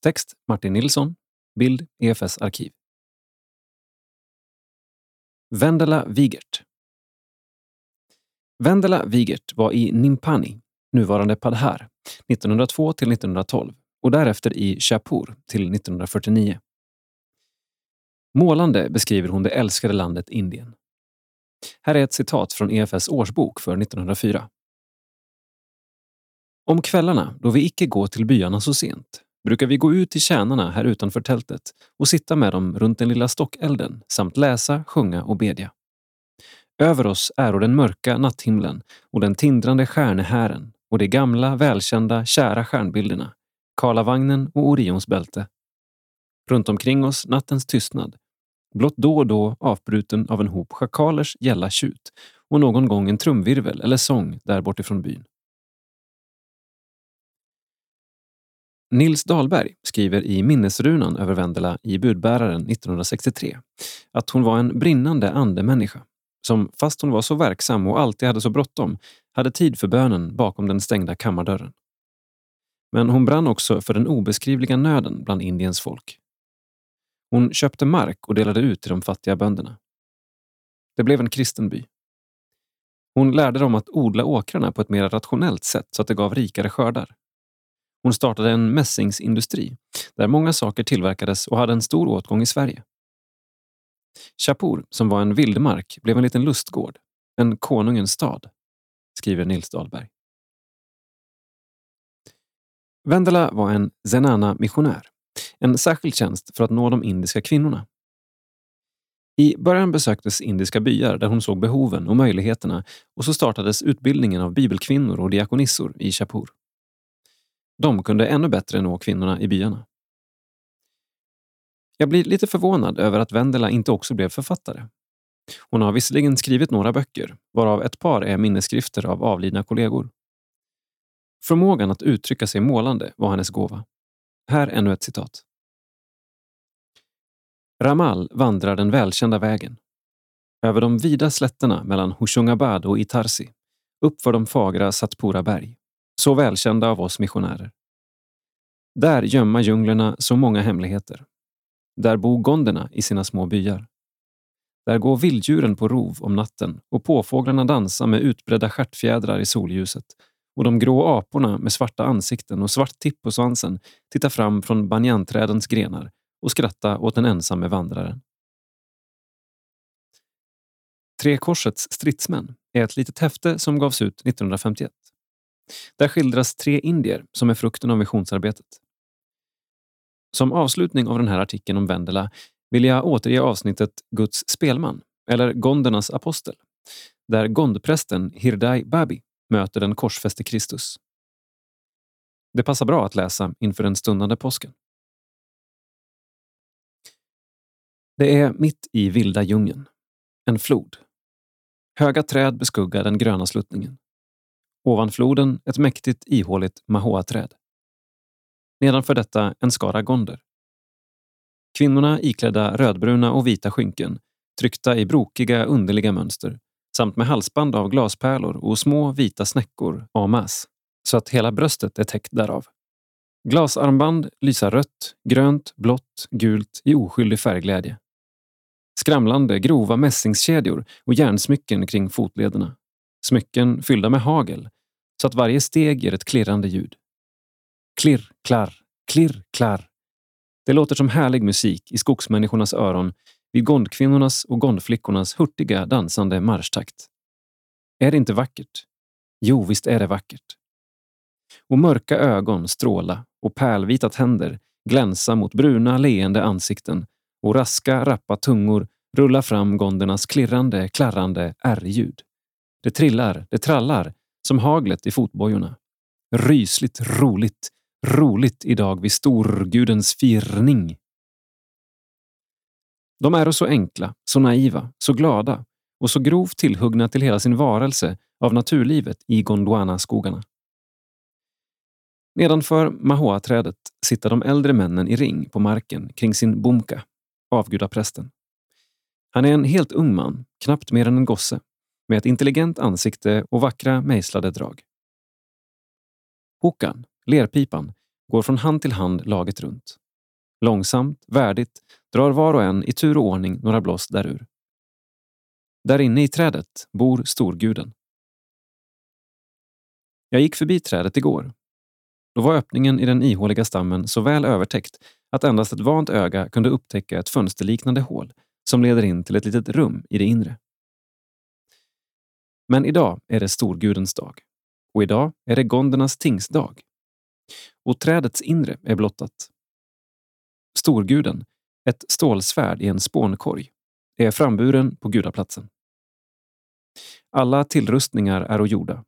Text Martin Nilsson. Bild EFS arkiv. Vendela Wigert Vendela Wigert var i Nimpani, nuvarande Padhar, 1902 till 1912 och därefter i Shapur till 1949. Målande beskriver hon det älskade landet Indien. Här är ett citat från EFS årsbok för 1904. Om kvällarna, då vi icke går till byarna så sent, brukar vi gå ut till tjänarna här utanför tältet och sitta med dem runt den lilla stockelden samt läsa, sjunga och bedja. Över oss är den mörka natthimlen och den tindrande stjärnehären och de gamla, välkända, kära stjärnbilderna, Karlavagnen och Orions bälte. Runt omkring oss nattens tystnad, blott då och då avbruten av en hop schakalers gälla tjut och någon gång en trumvirvel eller sång där bortifrån byn. Nils Dahlberg skriver i minnesrunan över Vendela i Budbäraren 1963 att hon var en brinnande andemänniska som, fast hon var så verksam och alltid hade så bråttom, hade tid för bönen bakom den stängda kammardörren. Men hon brann också för den obeskrivliga nöden bland Indiens folk. Hon köpte mark och delade ut till de fattiga bönderna. Det blev en kristen by. Hon lärde dem att odla åkrarna på ett mer rationellt sätt så att det gav rikare skördar. Hon startade en mässingsindustri där många saker tillverkades och hade en stor åtgång i Sverige. Chapur, som var en vildmark, blev en liten lustgård, en konungens stad, skriver Nils Dahlberg. Vendela var en zenana-missionär, en särskild tjänst för att nå de indiska kvinnorna. I början besöktes indiska byar där hon såg behoven och möjligheterna och så startades utbildningen av bibelkvinnor och diakonissor i Chapur. De kunde ännu bättre nå kvinnorna i byarna. Jag blir lite förvånad över att Vendela inte också blev författare. Hon har visserligen skrivit några böcker, varav ett par är minnesskrifter av avlidna kollegor. Förmågan att uttrycka sig målande var hennes gåva. Här ännu ett citat. Ramal vandrar den välkända vägen. Över de vida slätterna mellan Hoshungabad och Itarsi, uppför de fagra Satpura berg så välkända av oss missionärer. Där gömma djunglerna så många hemligheter. Där bor gonderna i sina små byar. Där går vilddjuren på rov om natten och påfåglarna dansar med utbredda stjärtfjädrar i solljuset och de grå aporna med svarta ansikten och svart tipp på svansen tittar fram från banjanträdens grenar och skrattar åt den ensamme vandraren. Tre korsets stridsmän är ett litet häfte som gavs ut 1951. Där skildras tre indier som är frukten av missionsarbetet. Som avslutning av den här artikeln om Vendela vill jag återge avsnittet Guds spelman, eller Gondernas apostel, där gondprästen Hirdai Babi möter den korsfäste Kristus. Det passar bra att läsa inför den stundande påsken. Det är mitt i vilda djungeln. En flod. Höga träd beskuggar den gröna sluttningen. Ovan floden ett mäktigt ihåligt mahoaträd. Nedanför detta en skara gonder. Kvinnorna iklädda rödbruna och vita skynken, tryckta i brokiga, underliga mönster, samt med halsband av glaspärlor och små vita snäckor, amas, så att hela bröstet är täckt därav. Glasarmband lysa rött, grönt, blått, gult i oskyldig färgglädje. Skramlande, grova mässingskedjor och järnsmycken kring fotlederna. Smycken fyllda med hagel, så att varje steg ger ett klirrande ljud. Klirr, klarr, klirr, klarr. Det låter som härlig musik i skogsmänniskornas öron vid gondkvinnornas och gondflickornas hurtiga dansande marschtakt. Är det inte vackert? Jo, visst är det vackert. Och mörka ögon stråla och pärlvita tänder glänsa mot bruna, leende ansikten och raska, rappa tungor rulla fram gondernas klirrande, klarrande R-ljud. Det trillar, det trallar, som haglet i fotbojorna. Rysligt roligt, roligt idag vid storgudens firning. De är så enkla, så naiva, så glada och så grovt tillhuggna till hela sin varelse av naturlivet i Gondwana-skogarna. Nedanför mahoa-trädet sitter de äldre männen i ring på marken kring sin bumka, avgudaprästen. Han är en helt ung man, knappt mer än en gosse, med ett intelligent ansikte och vackra mejslade drag. Hokan, lerpipan, går från hand till hand laget runt. Långsamt, värdigt, drar var och en i tur och ordning några blås därur. Där inne i trädet bor storguden. Jag gick förbi trädet igår. Då var öppningen i den ihåliga stammen så väl övertäckt att endast ett vant öga kunde upptäcka ett fönsterliknande hål som leder in till ett litet rum i det inre. Men idag är det storgudens dag och idag är det gondernas tingsdag. Och trädets inre är blottat. Storguden, ett stålsvärd i en spånkorg, är framburen på gudaplatsen. Alla tillrustningar är gjorda.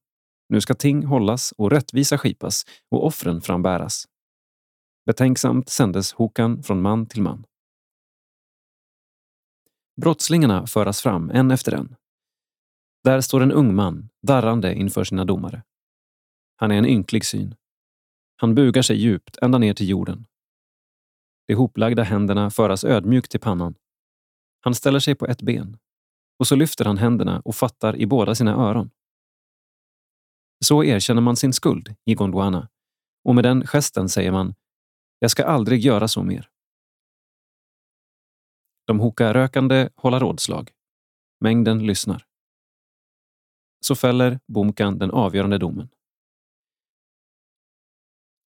Nu ska ting hållas och rättvisa skipas och offren frambäras. Betänksamt sändes hokan från man till man. Brottslingarna föras fram en efter en. Där står en ung man, darrande inför sina domare. Han är en ynklig syn. Han bugar sig djupt ända ner till jorden. De hoplagda händerna föras ödmjukt till pannan. Han ställer sig på ett ben och så lyfter han händerna och fattar i båda sina öron. Så erkänner man sin skuld i Gondwana och med den gesten säger man “Jag ska aldrig göra så mer”. De hokar rökande, håller rådslag. Mängden lyssnar. Så fäller Bomkan den avgörande domen.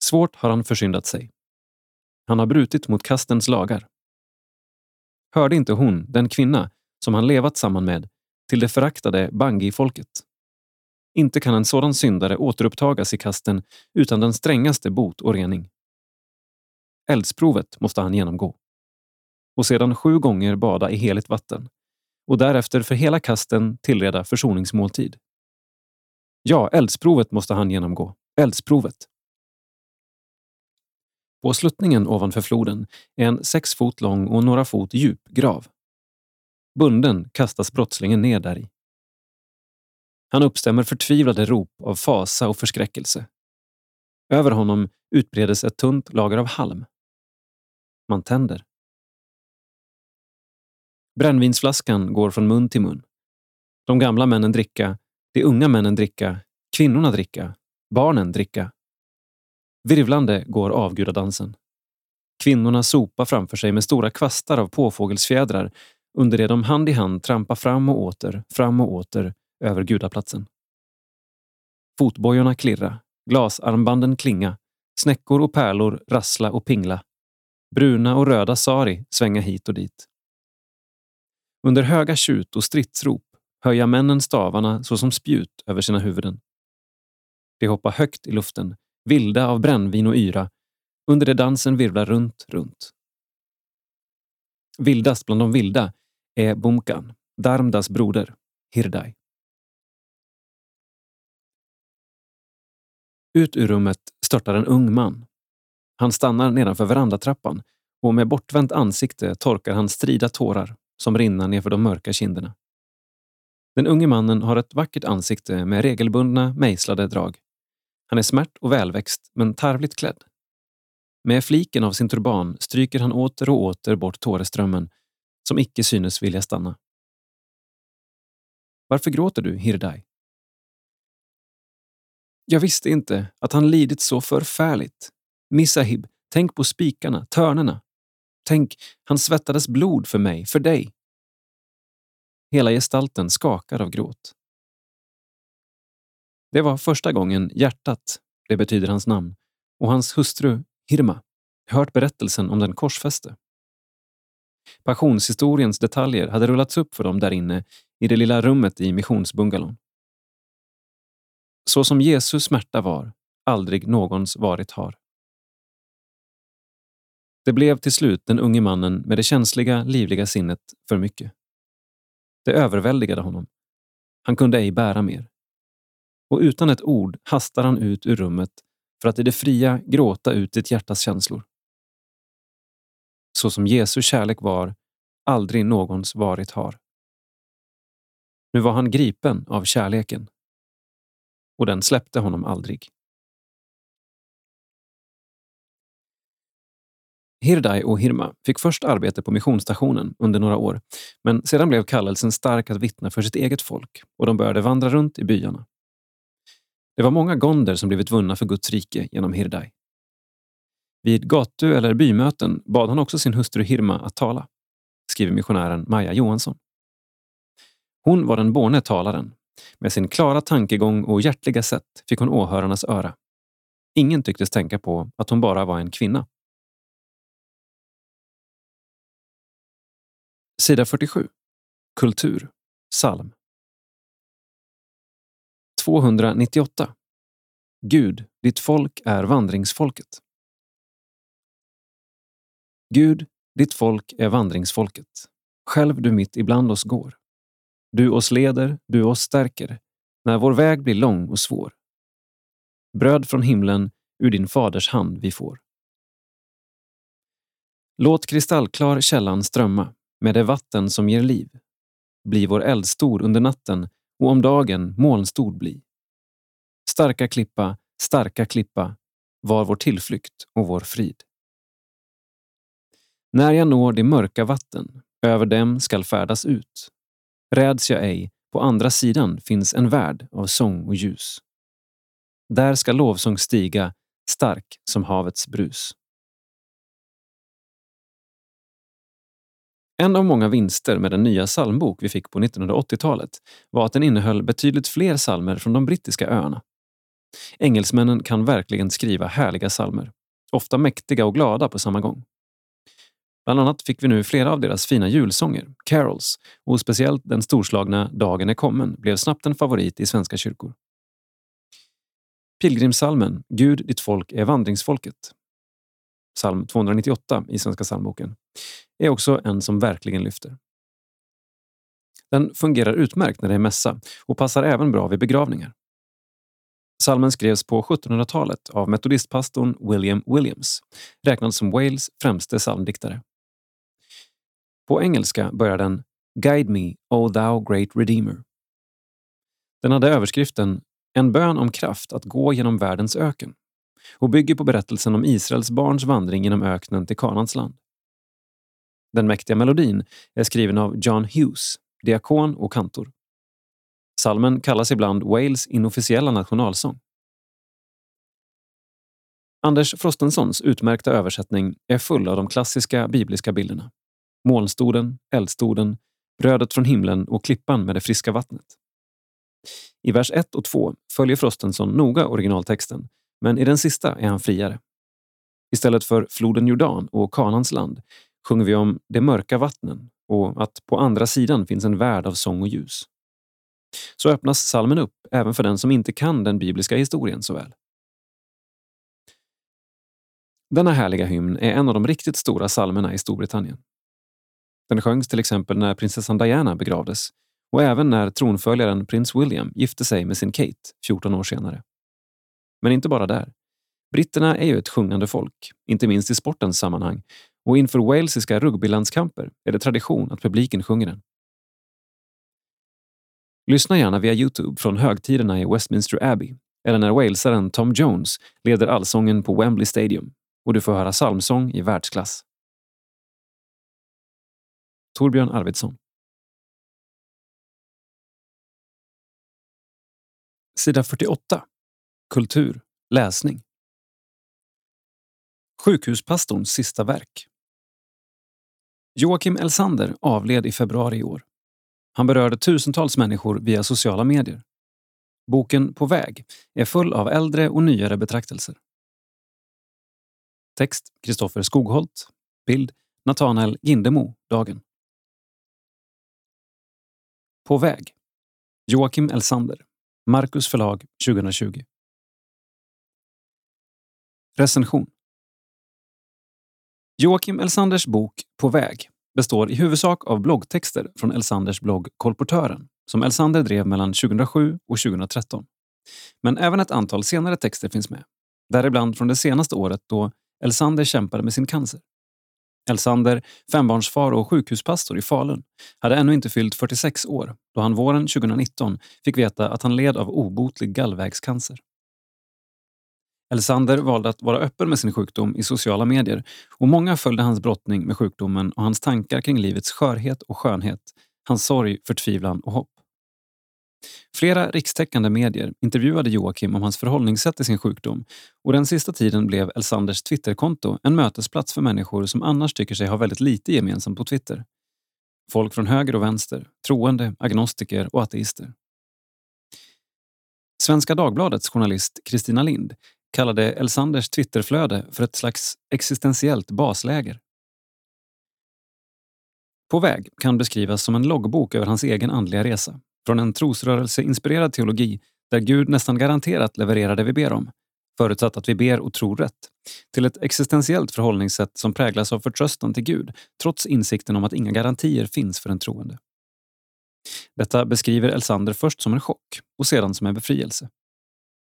Svårt har han försyndat sig. Han har brutit mot kastens lagar. Hörde inte hon, den kvinna som han levat samman med, till det föraktade Bangi-folket? Inte kan en sådan syndare återupptagas i kasten utan den strängaste bot och rening. Eldsprovet måste han genomgå. Och sedan sju gånger bada i heligt vatten och därefter för hela kasten tillreda försoningsmåltid. Ja, eldsprovet måste han genomgå. Eldsprovet. På sluttningen ovanför floden är en sex fot lång och några fot djup grav. Bunden kastas brottslingen ner däri. Han uppstämmer förtvivlade rop av fasa och förskräckelse. Över honom utbredes ett tunt lager av halm. Man tänder. Brännvinsflaskan går från mun till mun. De gamla männen dricka, de unga männen dricka, kvinnorna dricka, barnen dricka. Virvlande går avgudadansen. Kvinnorna sopa framför sig med stora kvastar av påfågelsfjädrar under det de hand i hand trampar fram och åter, fram och åter över gudaplatsen. Fotbojorna klirra, glasarmbanden klinga, snäckor och pärlor rassla och pingla. Bruna och röda sari svänga hit och dit. Under höga tjut och stridsrop höja männen stavarna såsom spjut över sina huvuden. De hoppar högt i luften, vilda av brännvin och yra, under det dansen virvlar runt, runt. Vildast bland de vilda är Bumkan, Darmdas broder, Hirdai. Ut ur rummet störtar en ung man. Han stannar nedanför verandatrappan och med bortvänt ansikte torkar han strida tårar som rinner nerför de mörka kinderna. Den unge mannen har ett vackert ansikte med regelbundna, mejslade drag. Han är smärt och välväxt, men tarvligt klädd. Med fliken av sin turban stryker han åter och åter bort tåreströmmen som icke synes vilja stanna. Varför gråter du, Hirdai? Jag visste inte att han lidit så förfärligt. Misahib, tänk på spikarna, törnena, Tänk, han svettades blod för mig, för dig. Hela gestalten skakar av gråt. Det var första gången hjärtat, det betyder hans namn, och hans hustru Hirma hört berättelsen om den korsfäste. Passionshistoriens detaljer hade rullats upp för dem där inne i det lilla rummet i missionsbungalon. Så som Jesus smärta var, aldrig någons varit har. Det blev till slut den unge mannen med det känsliga, livliga sinnet för mycket. Det överväldigade honom. Han kunde ej bära mer. Och utan ett ord hastar han ut ur rummet för att i det fria gråta ut sitt hjärtas känslor. Så som Jesu kärlek var, aldrig någons varit har. Nu var han gripen av kärleken. Och den släppte honom aldrig. Hirdai och Hirma fick först arbete på missionsstationen under några år, men sedan blev kallelsen stark att vittna för sitt eget folk och de började vandra runt i byarna. Det var många gonder som blivit vunna för Guds rike genom Hirdai. Vid gatu eller bymöten bad han också sin hustru Hirma att tala, skriver missionären Maja Johansson. Hon var den borne talaren. Med sin klara tankegång och hjärtliga sätt fick hon åhörarnas öra. Ingen tycktes tänka på att hon bara var en kvinna. Sida 47. Kultur. Psalm. 298. Gud, ditt folk är vandringsfolket. Gud, ditt folk är vandringsfolket. Själv du mitt ibland oss går. Du oss leder, du oss stärker, när vår väg blir lång och svår. Bröd från himlen ur din faders hand vi får. Låt kristallklar källan strömma med det vatten som ger liv. Bli vår eldstor under natten och om dagen molnstod bli. Starka klippa, starka klippa, var vår tillflykt och vår frid. När jag når de mörka vatten, över dem skall färdas ut. Räds jag ej, på andra sidan finns en värld av sång och ljus. Där ska lovsång stiga, stark som havets brus. En av många vinster med den nya psalmbok vi fick på 1980-talet var att den innehöll betydligt fler psalmer från de brittiska öarna. Engelsmännen kan verkligen skriva härliga psalmer, ofta mäktiga och glada på samma gång. Bland annat fick vi nu flera av deras fina julsånger, carols, och speciellt den storslagna Dagen är kommen blev snabbt en favorit i svenska kyrkor. Pilgrimsalmen Gud, ditt folk är vandringsfolket, psalm 298 i Svenska psalmboken, är också en som verkligen lyfter. Den fungerar utmärkt när det är mässa och passar även bra vid begravningar. Salmen skrevs på 1700-talet av metodistpastorn William Williams, räknad som Wales främste psalmdiktare. På engelska börjar den “Guide me, O thou great redeemer”. Den hade överskriften “En bön om kraft att gå genom världens öken” och bygger på berättelsen om Israels barns vandring genom öknen till Kanans land. Den mäktiga melodin är skriven av John Hughes, diakon och kantor. Salmen kallas ibland Wales inofficiella nationalsång. Anders Frostensons utmärkta översättning är full av de klassiska bibliska bilderna. Molnstoden, eldstoden, brödet från himlen och klippan med det friska vattnet. I vers 1 och 2 följer Frostenson noga originaltexten, men i den sista är han friare. Istället för floden Jordan och Kanans land sjunger vi om de mörka vattnen och att på andra sidan finns en värld av sång och ljus. Så öppnas salmen upp även för den som inte kan den bibliska historien så väl. Denna härliga hymn är en av de riktigt stora salmerna i Storbritannien. Den sjöngs till exempel när prinsessan Diana begravdes och även när tronföljaren prins William gifte sig med sin Kate 14 år senare. Men inte bara där. Britterna är ju ett sjungande folk, inte minst i sportens sammanhang och inför walesiska rugbylandskamper är det tradition att publiken sjunger den. Lyssna gärna via Youtube från högtiderna i Westminster Abbey eller när walesaren Tom Jones leder allsången på Wembley Stadium och du får höra psalmsång i världsklass. Torbjörn Arvidsson Sida 48. Kultur. Läsning. Sjukhuspastorns sista verk. Joakim Elsander avled i februari i år. Han berörde tusentals människor via sociala medier. Boken På väg är full av äldre och nyare betraktelser. Text Kristoffer Skogholt. Bild Natanael Gindemo, Dagen. På väg. Joakim Elsander. Marcus förlag 2020. Recension Joakim Elsanders bok På väg består i huvudsak av bloggtexter från Elsanders blogg Kolportören som Elsander drev mellan 2007 och 2013. Men även ett antal senare texter finns med. Däribland från det senaste året då Elsander kämpade med sin cancer. Elsander, fembarnsfar och sjukhuspastor i Falun, hade ännu inte fyllt 46 år då han våren 2019 fick veta att han led av obotlig gallvägscancer. Elsander valde att vara öppen med sin sjukdom i sociala medier och många följde hans brottning med sjukdomen och hans tankar kring livets skörhet och skönhet, hans sorg, förtvivlan och hopp. Flera rikstäckande medier intervjuade Joakim om hans förhållningssätt till sin sjukdom och den sista tiden blev Elsanders Twitterkonto en mötesplats för människor som annars tycker sig ha väldigt lite gemensamt på Twitter. Folk från höger och vänster, troende, agnostiker och ateister. Svenska Dagbladets journalist Kristina Lind kallade Elsanders Twitterflöde för ett slags existentiellt basläger. På väg kan beskrivas som en loggbok över hans egen andliga resa från en trosrörelseinspirerad teologi där Gud nästan garanterat levererar det vi ber om, förutsatt att vi ber och tror rätt, till ett existentiellt förhållningssätt som präglas av förtröstan till Gud, trots insikten om att inga garantier finns för en troende. Detta beskriver Elsander först som en chock och sedan som en befrielse.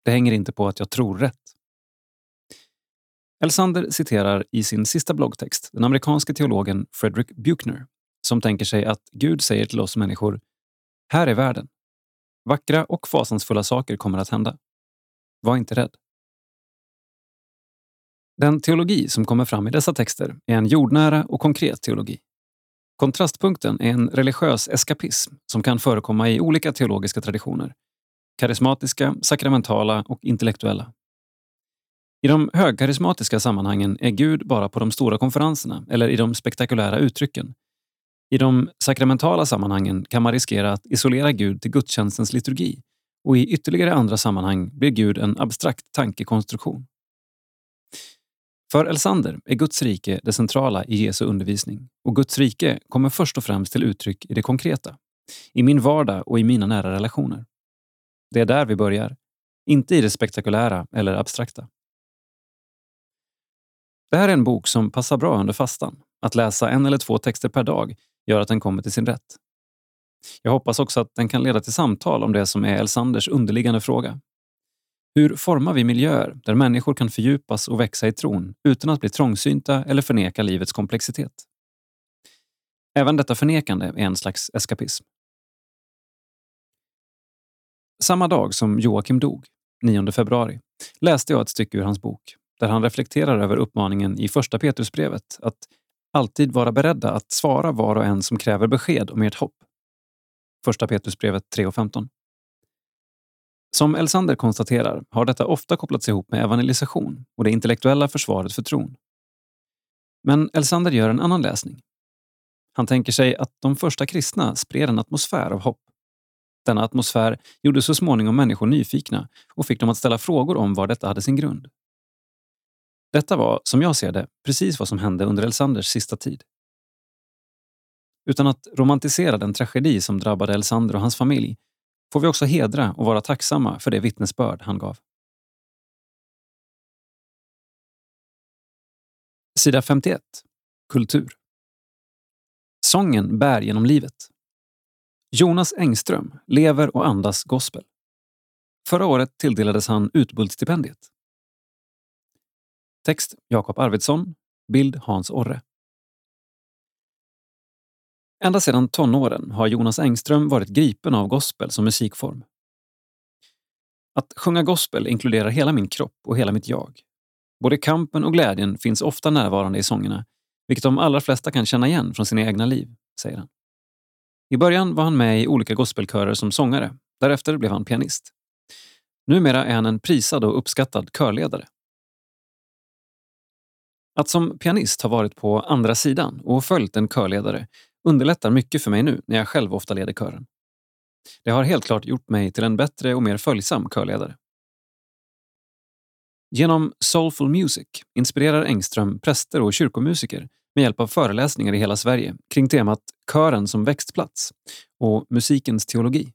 Det hänger inte på att jag tror rätt. Elsander citerar i sin sista bloggtext den amerikanske teologen Frederick Buchner som tänker sig att Gud säger till oss människor här är världen. Vackra och fasansfulla saker kommer att hända. Var inte rädd. Den teologi som kommer fram i dessa texter är en jordnära och konkret teologi. Kontrastpunkten är en religiös eskapism som kan förekomma i olika teologiska traditioner. Karismatiska, sakramentala och intellektuella. I de högkarismatiska sammanhangen är Gud bara på de stora konferenserna eller i de spektakulära uttrycken i de sakramentala sammanhangen kan man riskera att isolera Gud till gudstjänstens liturgi och i ytterligare andra sammanhang blir Gud en abstrakt tankekonstruktion. För Elsander är Guds rike det centrala i Jesu undervisning och Guds rike kommer först och främst till uttryck i det konkreta, i min vardag och i mina nära relationer. Det är där vi börjar, inte i det spektakulära eller abstrakta. Det här är en bok som passar bra under fastan. Att läsa en eller två texter per dag gör att den kommer till sin rätt. Jag hoppas också att den kan leda till samtal om det som är Elsanders underliggande fråga. Hur formar vi miljöer där människor kan fördjupas och växa i tron utan att bli trångsynta eller förneka livets komplexitet? Även detta förnekande är en slags eskapism. Samma dag som Joakim dog, 9 februari, läste jag ett stycke ur hans bok där han reflekterar över uppmaningen i Första Petrusbrevet att alltid vara beredda att svara var och en som kräver besked om ert hopp. Första Petrusbrevet 3.15. Som Elsander konstaterar har detta ofta kopplats ihop med evangelisation och det intellektuella försvaret för tron. Men Elsander gör en annan läsning. Han tänker sig att de första kristna spred en atmosfär av hopp. Denna atmosfär gjorde så småningom människor nyfikna och fick dem att ställa frågor om var detta hade sin grund. Detta var, som jag ser det, precis vad som hände under Elsanders sista tid. Utan att romantisera den tragedi som drabbade Elsander och hans familj får vi också hedra och vara tacksamma för det vittnesbörd han gav. Sida 51. Kultur. Sången bär genom livet. Jonas Engström lever och andas gospel. Förra året tilldelades han Utbult-stipendiet. Text Jakob Arvidsson. Bild Hans Orre. Ända sedan tonåren har Jonas Engström varit gripen av gospel som musikform. Att sjunga gospel inkluderar hela min kropp och hela mitt jag. Både kampen och glädjen finns ofta närvarande i sångerna, vilket de allra flesta kan känna igen från sina egna liv, säger han. I början var han med i olika gospelkörer som sångare. Därefter blev han pianist. Numera är han en prisad och uppskattad körledare. Att som pianist ha varit på andra sidan och följt en körledare underlättar mycket för mig nu när jag själv ofta leder kören. Det har helt klart gjort mig till en bättre och mer följsam körledare. Genom Soulful Music inspirerar Engström präster och kyrkomusiker med hjälp av föreläsningar i hela Sverige kring temat Kören som växtplats och musikens teologi.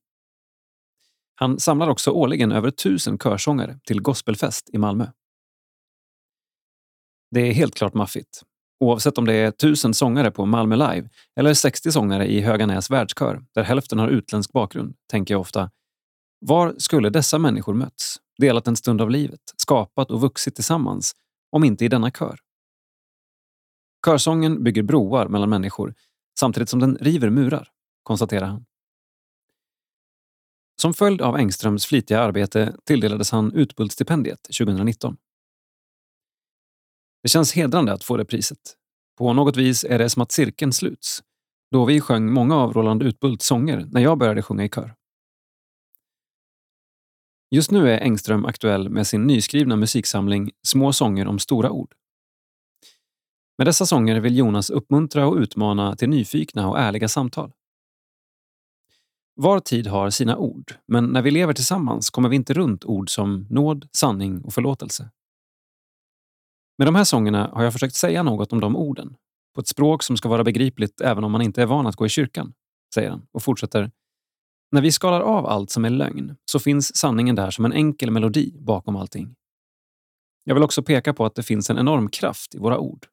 Han samlar också årligen över tusen körsångare till gospelfest i Malmö. Det är helt klart maffigt. Oavsett om det är tusen sångare på Malmö Live eller 60 sångare i Höganäs världskör, där hälften har utländsk bakgrund, tänker jag ofta. Var skulle dessa människor mötts, delat en stund av livet, skapat och vuxit tillsammans, om inte i denna kör? Körsången bygger broar mellan människor samtidigt som den river murar, konstaterar han. Som följd av Engströms flitiga arbete tilldelades han Utbultstipendiet 2019. Det känns hedrande att få det priset. På något vis är det som att cirkeln sluts, då vi sjöng många av Roland Utbults sånger när jag började sjunga i kör. Just nu är Engström aktuell med sin nyskrivna musiksamling Små sånger om stora ord. Med dessa sånger vill Jonas uppmuntra och utmana till nyfikna och ärliga samtal. Var tid har sina ord, men när vi lever tillsammans kommer vi inte runt ord som nåd, sanning och förlåtelse. Med de här sångerna har jag försökt säga något om de orden, på ett språk som ska vara begripligt även om man inte är van att gå i kyrkan, säger han och fortsätter. När vi skalar av allt som är lögn så finns sanningen där som en enkel melodi bakom allting. Jag vill också peka på att det finns en enorm kraft i våra ord.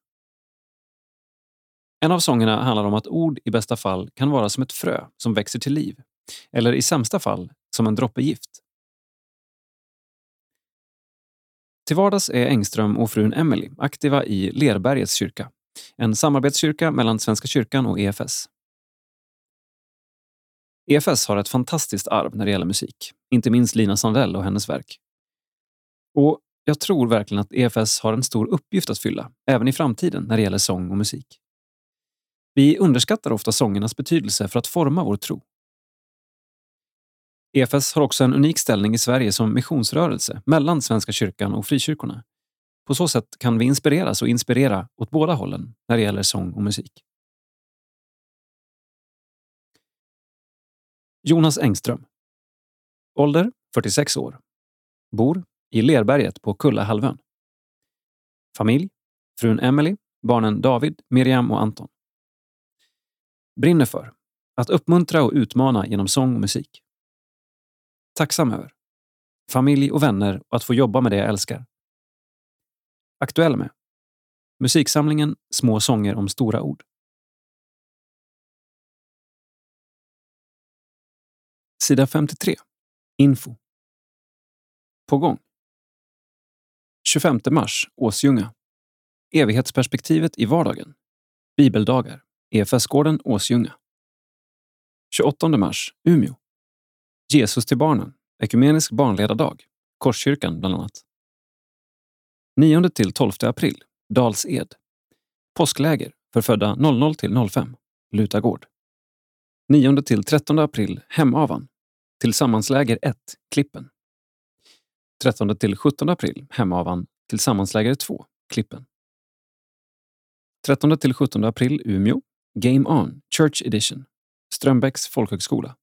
En av sångerna handlar om att ord i bästa fall kan vara som ett frö som växer till liv, eller i sämsta fall som en droppe gift. Till vardags är Engström och frun Emily aktiva i Lerbergets kyrka, en samarbetskyrka mellan Svenska kyrkan och EFS. EFS har ett fantastiskt arv när det gäller musik, inte minst Lina Sandell och hennes verk. Och jag tror verkligen att EFS har en stor uppgift att fylla, även i framtiden när det gäller sång och musik. Vi underskattar ofta sångernas betydelse för att forma vår tro. EFS har också en unik ställning i Sverige som missionsrörelse mellan Svenska kyrkan och frikyrkorna. På så sätt kan vi inspireras och inspirera åt båda hållen när det gäller sång och musik. Jonas Engström. Ålder 46 år. Bor i Lerberget på Kullahalvön. Familj. Frun Emily, barnen David, Miriam och Anton. Brinner för. Att uppmuntra och utmana genom sång och musik. Tacksam över. Familj och vänner och att få jobba med det jag älskar. Aktuell med. Musiksamlingen Små sånger om stora ord. Sida 53. Info. På gång. 25 mars, Åsljunga. Evighetsperspektivet i vardagen. Bibeldagar. EFS-gården Åsljunga. 28 mars, Umeå. Jesus till barnen, Ekumenisk barnledardag, Korskyrkan bland annat. 9 till 12 april, Dals-Ed. Påskläger för födda 00 till 05, Lutagård. 9 till 13 april, Hemavan. Tillsammansläger 1, Klippen. 13 till 17 april, Hemavan. Tillsammansläger 2, Klippen. 13 till 17 april, Umeå. Game On, Church Edition. Strömbäcks folkhögskola.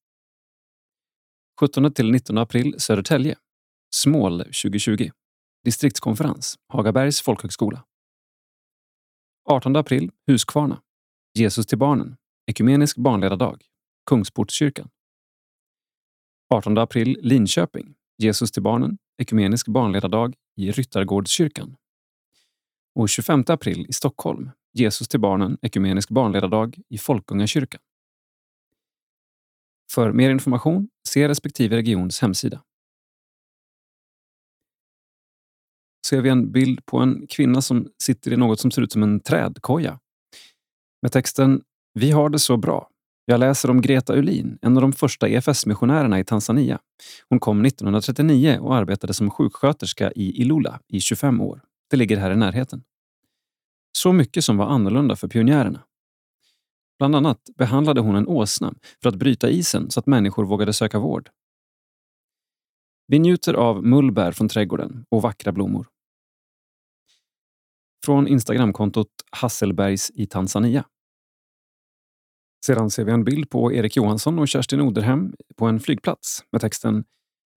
17 till 19 april Södertälje. Smål 2020. Distriktskonferens, Hagabergs folkhögskola. 18 april Huskvarna. Jesus till barnen. Ekumenisk barnledardag. Kungsportskyrkan. 18 april Linköping. Jesus till barnen. Ekumenisk barnledardag i Ryttargårdskyrkan. Och 25 april i Stockholm. Jesus till barnen. Ekumenisk barnledardag i Folkungakyrkan. För mer information, se respektive regions hemsida. ser vi en bild på en kvinna som sitter i något som ser ut som en trädkoja. Med texten Vi har det så bra. Jag läser om Greta Ulin, en av de första EFS-missionärerna i Tanzania. Hon kom 1939 och arbetade som sjuksköterska i Ilula i 25 år. Det ligger här i närheten. Så mycket som var annorlunda för pionjärerna. Bland annat behandlade hon en åsna för att bryta isen så att människor vågade söka vård. Vi njuter av mullbär från trädgården och vackra blommor. Från Instagramkontot Hasselbergs i Tanzania. Sedan ser vi en bild på Erik Johansson och Kerstin Oderhem på en flygplats med texten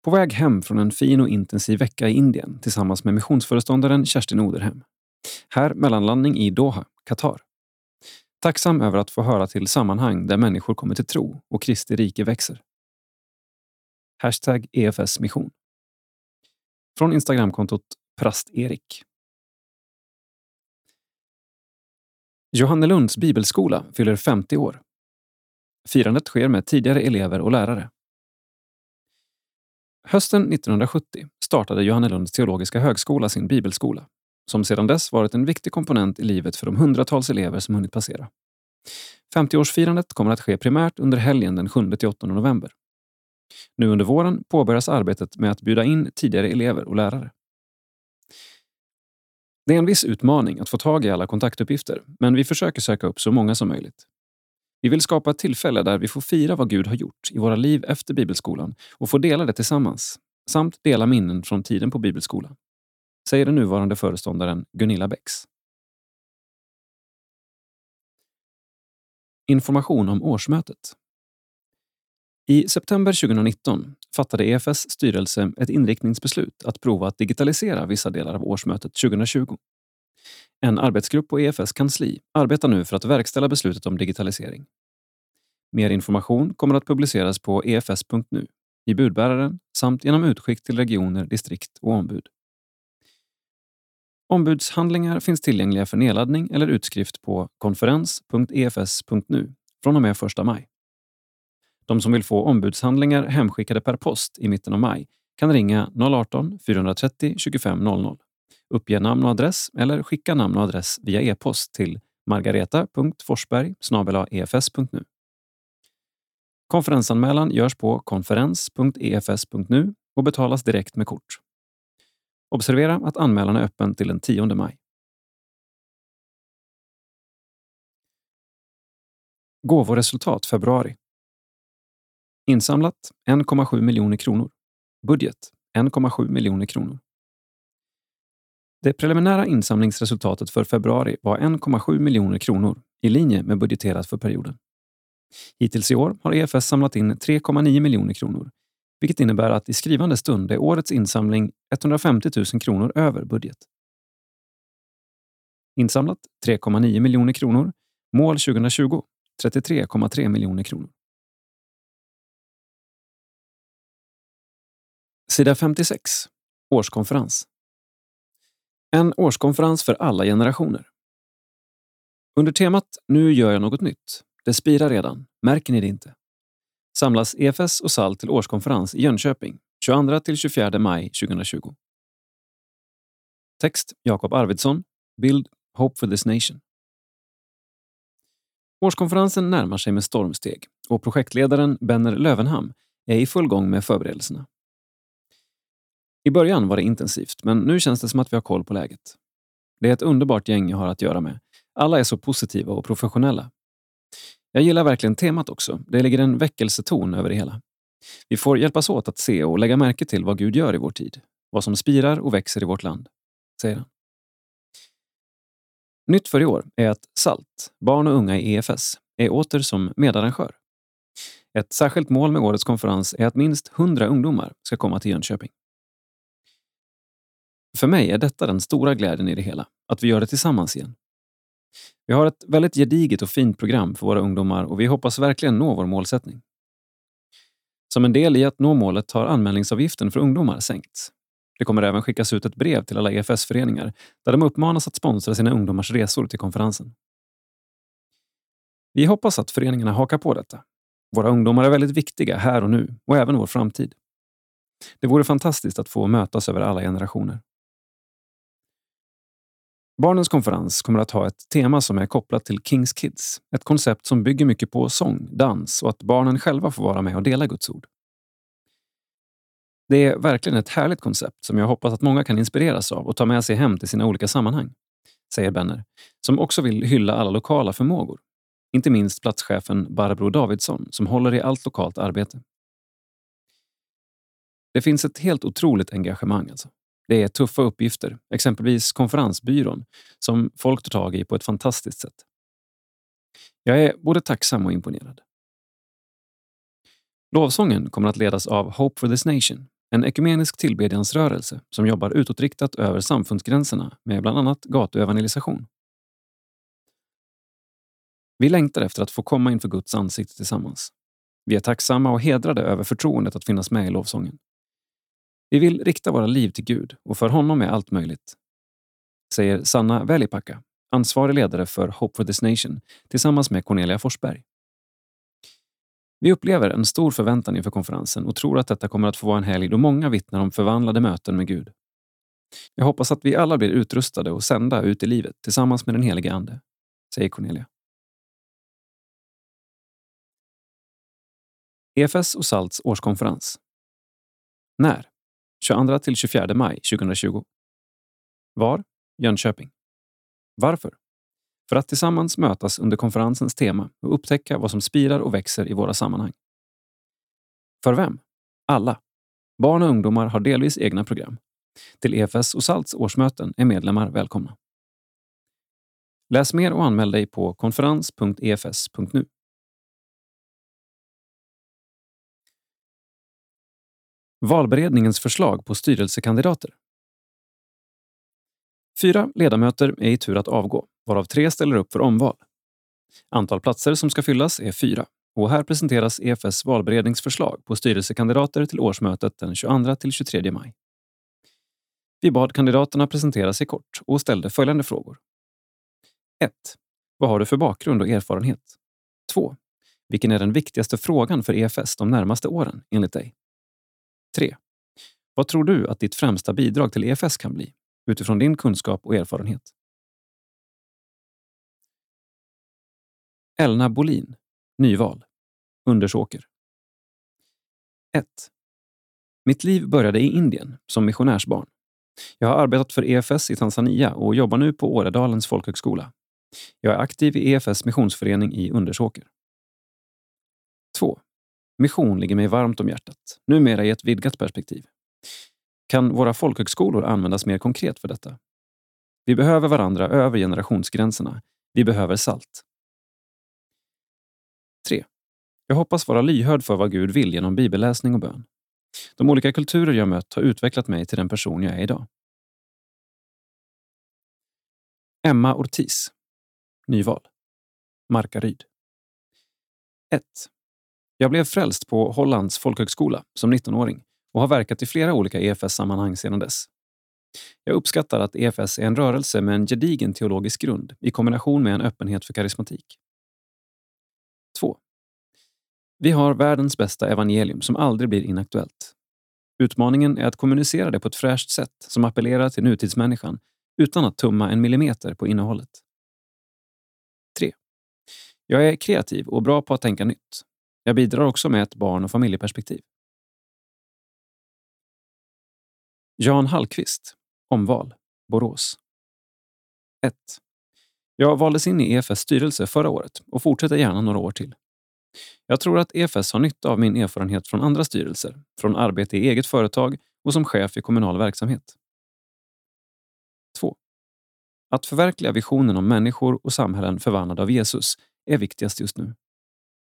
På väg hem från en fin och intensiv vecka i Indien tillsammans med missionsföreståndaren Kerstin Oderhem. Här mellanlandning i Doha, Qatar. Tacksam över att få höra till sammanhang där människor kommer till tro och Kristi rike växer. Hashtag EFS mission. Från Instagramkontot Prast-Erik. Johannelunds bibelskola fyller 50 år. Firandet sker med tidigare elever och lärare. Hösten 1970 startade Johannelunds teologiska högskola sin bibelskola, som sedan dess varit en viktig komponent i livet för de hundratals elever som hunnit passera. 50-årsfirandet kommer att ske primärt under helgen den 7-8 november. Nu under våren påbörjas arbetet med att bjuda in tidigare elever och lärare. Det är en viss utmaning att få tag i alla kontaktuppgifter, men vi försöker söka upp så många som möjligt. Vi vill skapa ett tillfälle där vi får fira vad Gud har gjort i våra liv efter bibelskolan och få dela det tillsammans, samt dela minnen från tiden på bibelskolan. Säger den nuvarande föreståndaren Gunilla Bäcks. Information om årsmötet. I september 2019 fattade EFS styrelse ett inriktningsbeslut att prova att digitalisera vissa delar av årsmötet 2020. En arbetsgrupp på EFS kansli arbetar nu för att verkställa beslutet om digitalisering. Mer information kommer att publiceras på efs.nu, i budbäraren samt genom utskick till regioner, distrikt och ombud. Ombudshandlingar finns tillgängliga för nedladdning eller utskrift på konferens.efs.nu från och med 1 maj. De som vill få ombudshandlingar hemskickade per post i mitten av maj kan ringa 018-430 25 00, uppge namn och adress eller skicka namn och adress via e-post till margareta.forsberg efs.nu. Konferensanmälan görs på konferens.efs.nu och betalas direkt med kort. Observera att anmälan är öppen till den 10 maj. Gåvoresultat februari. Insamlat 1,7 miljoner kronor. Budget 1,7 miljoner kronor. Det preliminära insamlingsresultatet för februari var 1,7 miljoner kronor i linje med budgeterat för perioden. Hittills i år har EFS samlat in 3,9 miljoner kronor, vilket innebär att i skrivande stund är årets insamling 150 000 kronor över budget. Insamlat 3,9 miljoner kronor. Mål 2020 33,3 miljoner kronor. Sida 56. Årskonferens. En årskonferens för alla generationer. Under temat Nu gör jag något nytt. Det spirar redan. Märker ni det inte? Samlas EFS och SAL till årskonferens i Jönköping 22-24 maj 2020. Text Jakob Arvidsson. Bild Hope for this nation. Årskonferensen närmar sig med stormsteg och projektledaren Benner Lövenham är i full gång med förberedelserna. I början var det intensivt, men nu känns det som att vi har koll på läget. Det är ett underbart gäng jag har att göra med. Alla är så positiva och professionella. Jag gillar verkligen temat också. Det ligger en väckelseton över det hela. Vi får hjälpas åt att se och lägga märke till vad Gud gör i vår tid. Vad som spirar och växer i vårt land, säger han. Nytt för i år är att SALT, barn och unga i EFS, är åter som medarrangör. Ett särskilt mål med årets konferens är att minst 100 ungdomar ska komma till Jönköping. För mig är detta den stora glädjen i det hela, att vi gör det tillsammans igen. Vi har ett väldigt gediget och fint program för våra ungdomar och vi hoppas verkligen nå vår målsättning. Som en del i att nå målet har anmälningsavgiften för ungdomar sänkts. Det kommer även skickas ut ett brev till alla EFS-föreningar där de uppmanas att sponsra sina ungdomars resor till konferensen. Vi hoppas att föreningarna hakar på detta. Våra ungdomar är väldigt viktiga här och nu och även vår framtid. Det vore fantastiskt att få mötas över alla generationer. Barnens konferens kommer att ha ett tema som är kopplat till Kings Kids. Ett koncept som bygger mycket på sång, dans och att barnen själva får vara med och dela Guds ord. Det är verkligen ett härligt koncept som jag hoppas att många kan inspireras av och ta med sig hem till sina olika sammanhang, säger Benner, som också vill hylla alla lokala förmågor. Inte minst platschefen Barbro Davidsson som håller i allt lokalt arbete. Det finns ett helt otroligt engagemang. Alltså. Det är tuffa uppgifter, exempelvis konferensbyrån, som folk tar tag i på ett fantastiskt sätt. Jag är både tacksam och imponerad. Lovsången kommer att ledas av Hope for this Nation, en ekumenisk tillbedjansrörelse som jobbar utåtriktat över samfundsgränserna med bland annat gatuevangelisation. Vi längtar efter att få komma inför Guds ansikte tillsammans. Vi är tacksamma och hedrade över förtroendet att finnas med i lovsången. Vi vill rikta våra liv till Gud och för honom är allt möjligt. Säger Sanna Välipakka, ansvarig ledare för Hope for this Nation tillsammans med Cornelia Forsberg. Vi upplever en stor förväntan inför konferensen och tror att detta kommer att få vara en helg då många vittnar om förvandlade möten med Gud. Jag hoppas att vi alla blir utrustade och sända ut i livet tillsammans med den helige Ande, säger Cornelia. EFS och SALTs årskonferens. När? 22 till 24 maj 2020. Var? Jönköping. Varför? För att tillsammans mötas under konferensens tema och upptäcka vad som spirar och växer i våra sammanhang. För vem? Alla. Barn och ungdomar har delvis egna program. Till EFS och SALTs årsmöten är medlemmar välkomna. Läs mer och anmäl dig på konferens.efs.nu. Valberedningens förslag på styrelsekandidater. Fyra ledamöter är i tur att avgå, varav tre ställer upp för omval. Antal platser som ska fyllas är fyra och här presenteras EFS valberedningsförslag på styrelsekandidater till årsmötet den 22 till 23 maj. Vi bad kandidaterna presentera sig kort och ställde följande frågor. 1. Vad har du för bakgrund och erfarenhet? 2. Vilken är den viktigaste frågan för EFS de närmaste åren, enligt dig? 3. Vad tror du att ditt främsta bidrag till EFS kan bli, utifrån din kunskap och erfarenhet? Elna Bolin, nyval, Undersåker. 1. Mitt liv började i Indien som missionärsbarn. Jag har arbetat för EFS i Tanzania och jobbar nu på Åredalens folkhögskola. Jag är aktiv i EFS missionsförening i Undersåker. 2. Mission ligger mig varmt om hjärtat, numera i ett vidgat perspektiv. Kan våra folkhögskolor användas mer konkret för detta? Vi behöver varandra över generationsgränserna. Vi behöver SALT. 3. Jag hoppas vara lyhörd för vad Gud vill genom bibelläsning och bön. De olika kulturer jag mött har utvecklat mig till den person jag är idag. Emma Ortiz. Nyval. Markaryd. 1. Jag blev frälst på Hollands folkhögskola som 19-åring och har verkat i flera olika EFS-sammanhang sedan dess. Jag uppskattar att EFS är en rörelse med en gedigen teologisk grund i kombination med en öppenhet för karismatik. 2. Vi har världens bästa evangelium som aldrig blir inaktuellt. Utmaningen är att kommunicera det på ett fräscht sätt som appellerar till nutidsmänniskan utan att tumma en millimeter på innehållet. 3. Jag är kreativ och bra på att tänka nytt. Jag bidrar också med ett barn och familjeperspektiv. Jan Hallqvist, omval, Borås. 1. Jag valdes in i EFS styrelse förra året och fortsätter gärna några år till. Jag tror att EFS har nytta av min erfarenhet från andra styrelser, från arbete i eget företag och som chef i kommunal verksamhet. 2. Att förverkliga visionen om människor och samhällen förvandlade av Jesus är viktigast just nu.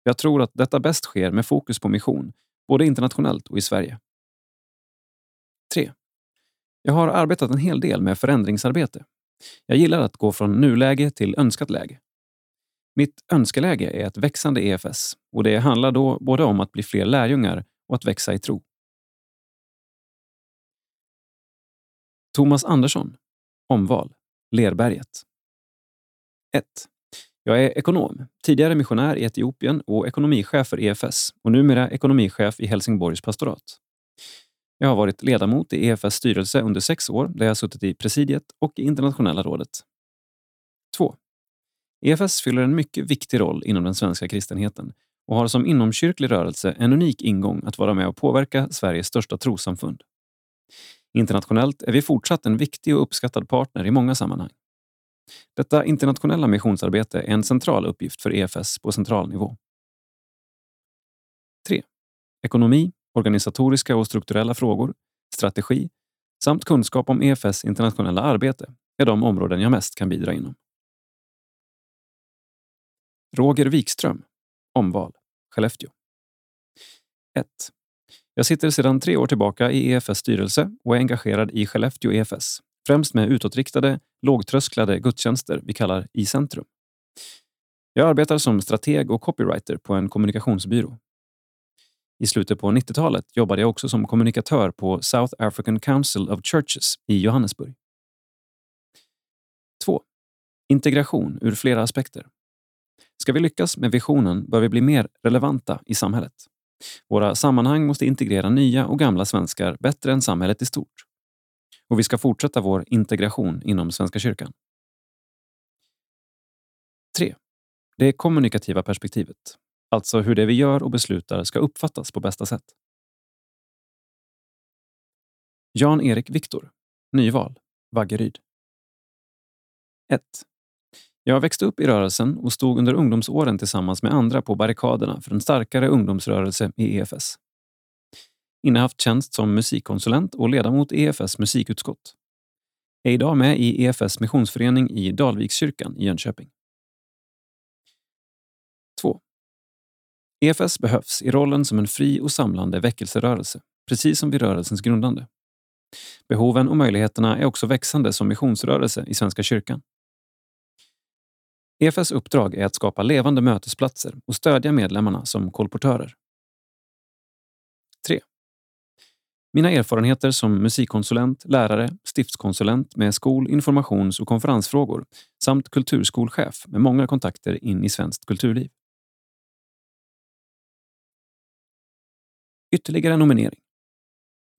Jag tror att detta bäst sker med fokus på mission, både internationellt och i Sverige. 3. Jag har arbetat en hel del med förändringsarbete. Jag gillar att gå från nuläge till önskat läge. Mitt önskeläge är ett växande EFS och det handlar då både om att bli fler lärjungar och att växa i tro. Thomas Andersson, omval, Lerberget. 1. Jag är ekonom, tidigare missionär i Etiopien och ekonomichef för EFS och numera ekonomichef i Helsingborgs pastorat. Jag har varit ledamot i EFS styrelse under sex år där jag suttit i presidiet och i internationella rådet. 2. EFS fyller en mycket viktig roll inom den svenska kristenheten och har som inomkyrklig rörelse en unik ingång att vara med och påverka Sveriges största trossamfund. Internationellt är vi fortsatt en viktig och uppskattad partner i många sammanhang. Detta internationella missionsarbete är en central uppgift för EFS på central nivå. 3. Ekonomi, organisatoriska och strukturella frågor, strategi samt kunskap om EFS internationella arbete är de områden jag mest kan bidra inom. Roger Wikström, omval, Skellefteå. 1. Jag sitter sedan tre år tillbaka i EFS styrelse och är engagerad i Skellefteå EFS, främst med utåtriktade, lågtrösklade gudstjänster vi kallar i centrum. Jag arbetar som strateg och copywriter på en kommunikationsbyrå. I slutet på 90-talet jobbade jag också som kommunikatör på South African Council of Churches i Johannesburg. 2. Integration ur flera aspekter. Ska vi lyckas med visionen bör vi bli mer relevanta i samhället. Våra sammanhang måste integrera nya och gamla svenskar bättre än samhället i stort. Och vi ska fortsätta vår integration inom Svenska kyrkan. 3. Det kommunikativa perspektivet. Alltså hur det vi gör och beslutar ska uppfattas på bästa sätt. Jan-Erik Viktor, Nyval, Vaggeryd. 1. Jag växte upp i rörelsen och stod under ungdomsåren tillsammans med andra på barrikaderna för en starkare ungdomsrörelse i EFS. Innehaft tjänst som musikkonsulent och ledamot i EFS musikutskott. Är idag med i EFS missionsförening i Dalvikskyrkan i Jönköping. 2. EFS behövs i rollen som en fri och samlande väckelserörelse, precis som vid rörelsens grundande. Behoven och möjligheterna är också växande som missionsrörelse i Svenska kyrkan. EFS uppdrag är att skapa levande mötesplatser och stödja medlemmarna som kolportörer. Mina erfarenheter som musikkonsulent, lärare, stiftskonsulent med skol-, informations och konferensfrågor samt kulturskolchef med många kontakter in i svenskt kulturliv. Ytterligare nominering.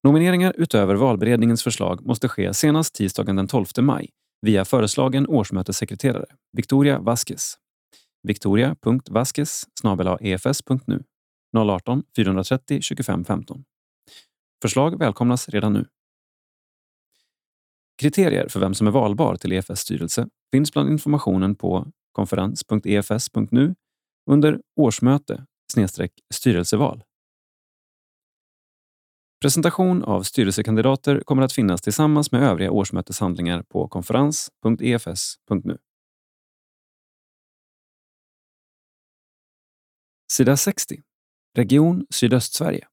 Nomineringar utöver valberedningens förslag måste ske senast tisdagen den 12 maj via föreslagen årsmötessekreterare Victoria Vasquez. victoria.vasquez efs.nu 018 430 25 15. Förslag välkomnas redan nu. Kriterier för vem som är valbar till EFS styrelse finns bland informationen på konferens.efs.nu under årsmöte styrelseval. Presentation av styrelsekandidater kommer att finnas tillsammans med övriga årsmöteshandlingar på konferens.efs.nu. Sida 60. Region Sydöstsverige.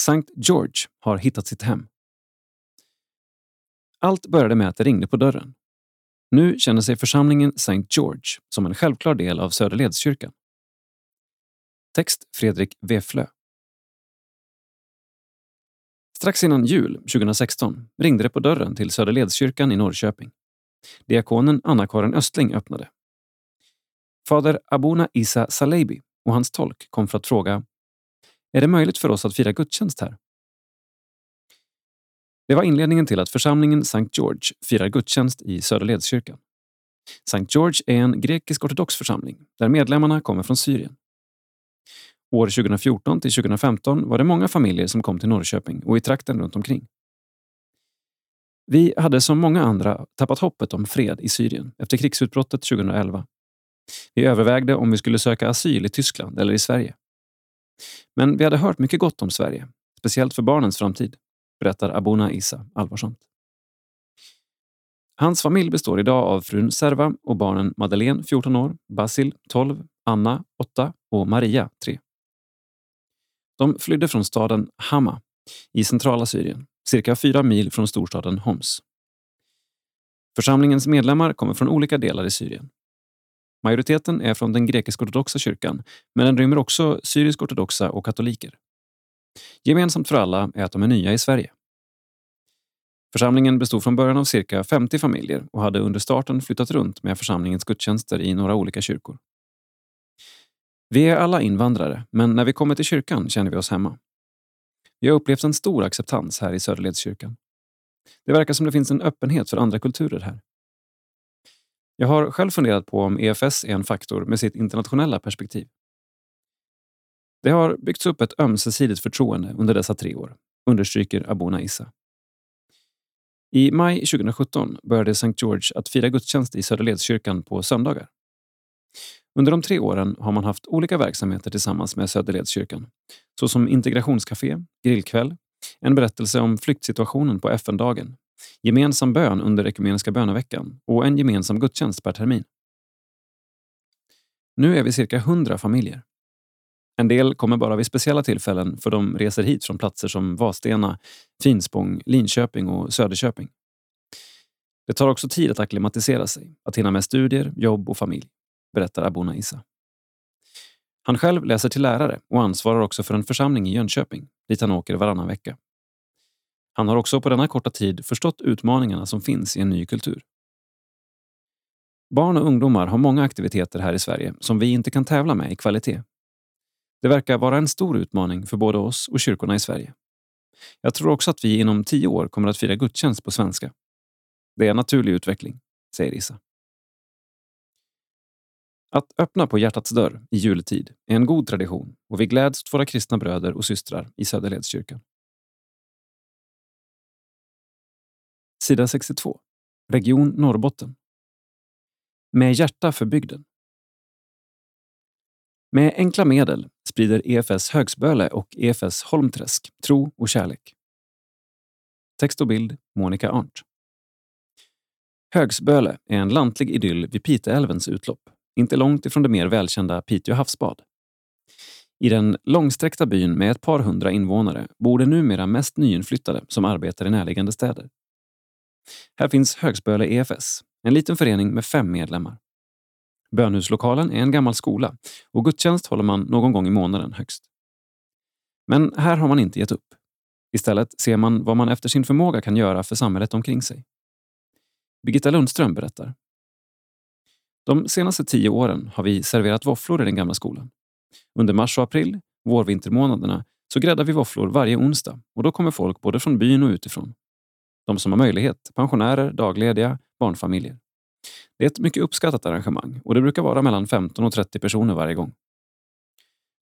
Sankt George har hittat sitt hem. Allt började med att det ringde på dörren. Nu känner sig församlingen St. George som en självklar del av Söderledskyrkan. Text Fredrik Weflö. Strax innan jul 2016 ringde det på dörren till Söderledskyrkan i Norrköping. Diakonen Anna-Karin Östling öppnade. Fader Abuna Isa Salebi och hans tolk kom för att fråga är det möjligt för oss att fira gudstjänst här? Det var inledningen till att församlingen St. George firar gudstjänst i Söderledskyrkan. St. George är en grekisk-ortodox församling där medlemmarna kommer från Syrien. År 2014 till 2015 var det många familjer som kom till Norrköping och i trakten runt omkring. Vi hade som många andra tappat hoppet om fred i Syrien efter krigsutbrottet 2011. Vi övervägde om vi skulle söka asyl i Tyskland eller i Sverige. Men vi hade hört mycket gott om Sverige, speciellt för barnens framtid, berättar Abuna Isa allvarsamt. Hans familj består idag av frun Serva och barnen Madeleine, 14 år, Basil, 12, Anna, 8 och Maria, 3. De flydde från staden Hama i centrala Syrien, cirka fyra mil från storstaden Homs. Församlingens medlemmar kommer från olika delar i Syrien. Majoriteten är från den grekisk-ortodoxa kyrkan, men den rymmer också syrisk-ortodoxa och katoliker. Gemensamt för alla är att de är nya i Sverige. Församlingen bestod från början av cirka 50 familjer och hade under starten flyttat runt med församlingens gudstjänster i några olika kyrkor. Vi är alla invandrare, men när vi kommer till kyrkan känner vi oss hemma. Vi har upplevt en stor acceptans här i Söderledskyrkan. Det verkar som det finns en öppenhet för andra kulturer här. Jag har själv funderat på om EFS är en faktor med sitt internationella perspektiv. Det har byggts upp ett ömsesidigt förtroende under dessa tre år, understryker Abuna Issa. I maj 2017 började St. George att fira gudstjänst i Söderledskyrkan på söndagar. Under de tre åren har man haft olika verksamheter tillsammans med Söderledskyrkan, såsom integrationscafé, grillkväll, en berättelse om flyktsituationen på FN-dagen, gemensam bön under Ekumeniska böneveckan och en gemensam gudstjänst per termin. Nu är vi cirka 100 familjer. En del kommer bara vid speciella tillfällen för de reser hit från platser som Vadstena, Finspång, Linköping och Söderköping. Det tar också tid att akklimatisera sig, att hinna med studier, jobb och familj, berättar Abuna Issa. Han själv läser till lärare och ansvarar också för en församling i Jönköping, dit han åker varannan vecka. Han har också på denna korta tid förstått utmaningarna som finns i en ny kultur. Barn och ungdomar har många aktiviteter här i Sverige som vi inte kan tävla med i kvalitet. Det verkar vara en stor utmaning för både oss och kyrkorna i Sverige. Jag tror också att vi inom tio år kommer att fira gudstjänst på svenska. Det är en naturlig utveckling, säger Issa. Att öppna på hjärtats dörr i juletid är en god tradition och vi gläds åt våra kristna bröder och systrar i Söderledskyrkan. Sida 62. Region Norrbotten. Med hjärta för bygden. Med enkla medel sprider EFS Högsböle och EFS Holmträsk tro och kärlek. Text och bild Monica Arndt. Högsböle är en lantlig idyll vid Piteälvens utlopp, inte långt ifrån det mer välkända Piteå havsbad. I den långsträckta byn med ett par hundra invånare bor det numera mest nyinflyttade som arbetar i närliggande städer. Här finns Högsböle EFS, en liten förening med fem medlemmar. Bönhuslokalen är en gammal skola och gudstjänst håller man någon gång i månaden högst. Men här har man inte gett upp. Istället ser man vad man efter sin förmåga kan göra för samhället omkring sig. Birgitta Lundström berättar. De senaste tio åren har vi serverat våfflor i den gamla skolan. Under mars och april, vårvintermånaderna, så gräddar vi våfflor varje onsdag och då kommer folk både från byn och utifrån. De som har möjlighet, pensionärer, daglediga, barnfamiljer. Det är ett mycket uppskattat arrangemang och det brukar vara mellan 15 och 30 personer varje gång.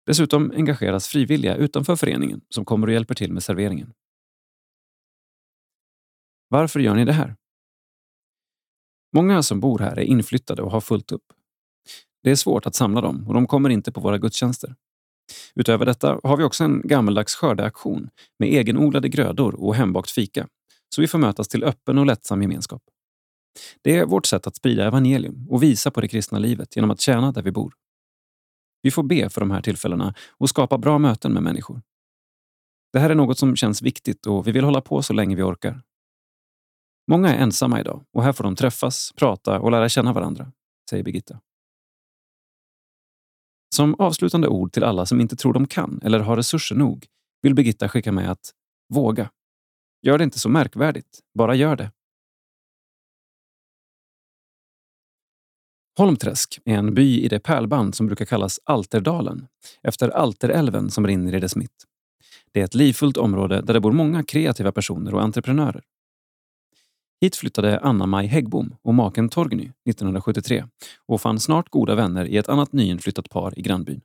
Dessutom engageras frivilliga utanför föreningen som kommer och hjälper till med serveringen. Varför gör ni det här? Många som bor här är inflyttade och har fullt upp. Det är svårt att samla dem och de kommer inte på våra gudstjänster. Utöver detta har vi också en gammeldags skördeaktion med egenodlade grödor och hembakt fika, så vi får mötas till öppen och lättsam gemenskap. Det är vårt sätt att sprida evangelium och visa på det kristna livet genom att tjäna där vi bor. Vi får be för de här tillfällena och skapa bra möten med människor. Det här är något som känns viktigt och vi vill hålla på så länge vi orkar. Många är ensamma idag och här får de träffas, prata och lära känna varandra, säger Birgitta. Som avslutande ord till alla som inte tror de kan eller har resurser nog vill Birgitta skicka med att våga. Gör det inte så märkvärdigt, bara gör det. Holmträsk är en by i det pärlband som brukar kallas Alterdalen, efter Alterälven som rinner i dess mitt. Det är ett livfullt område där det bor många kreativa personer och entreprenörer. Hit flyttade Anna-Maj Häggbom och maken Torgny 1973 och fann snart goda vänner i ett annat nyinflyttat par i grannbyn.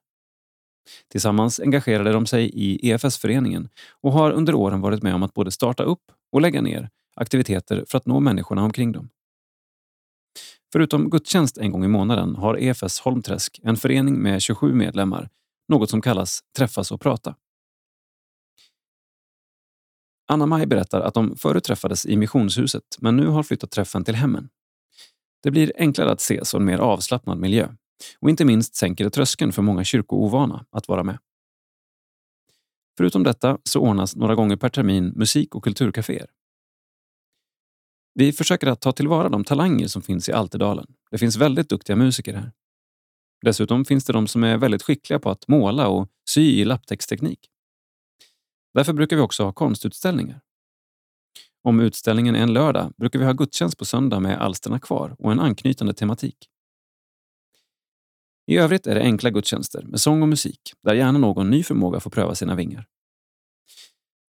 Tillsammans engagerade de sig i EFS-föreningen och har under åren varit med om att både starta upp och lägga ner aktiviteter för att nå människorna omkring dem. Förutom gudstjänst en gång i månaden har EFS Holmträsk en förening med 27 medlemmar, något som kallas Träffas och prata. Anna-Maj berättar att de förut träffades i missionshuset men nu har flyttat träffen till hemmen. Det blir enklare att ses och en mer avslappnad miljö. Och inte minst sänker det tröskeln för många kyrkoovana att vara med. Förutom detta så ordnas några gånger per termin musik och kulturkaféer. Vi försöker att ta tillvara de talanger som finns i Alterdalen. Det finns väldigt duktiga musiker här. Dessutom finns det de som är väldigt skickliga på att måla och sy i lapptäcksteknik. Därför brukar vi också ha konstutställningar. Om utställningen är en lördag brukar vi ha gudstjänst på söndag med alsterna kvar och en anknytande tematik. I övrigt är det enkla gudstjänster med sång och musik där gärna någon ny förmåga får pröva sina vingar.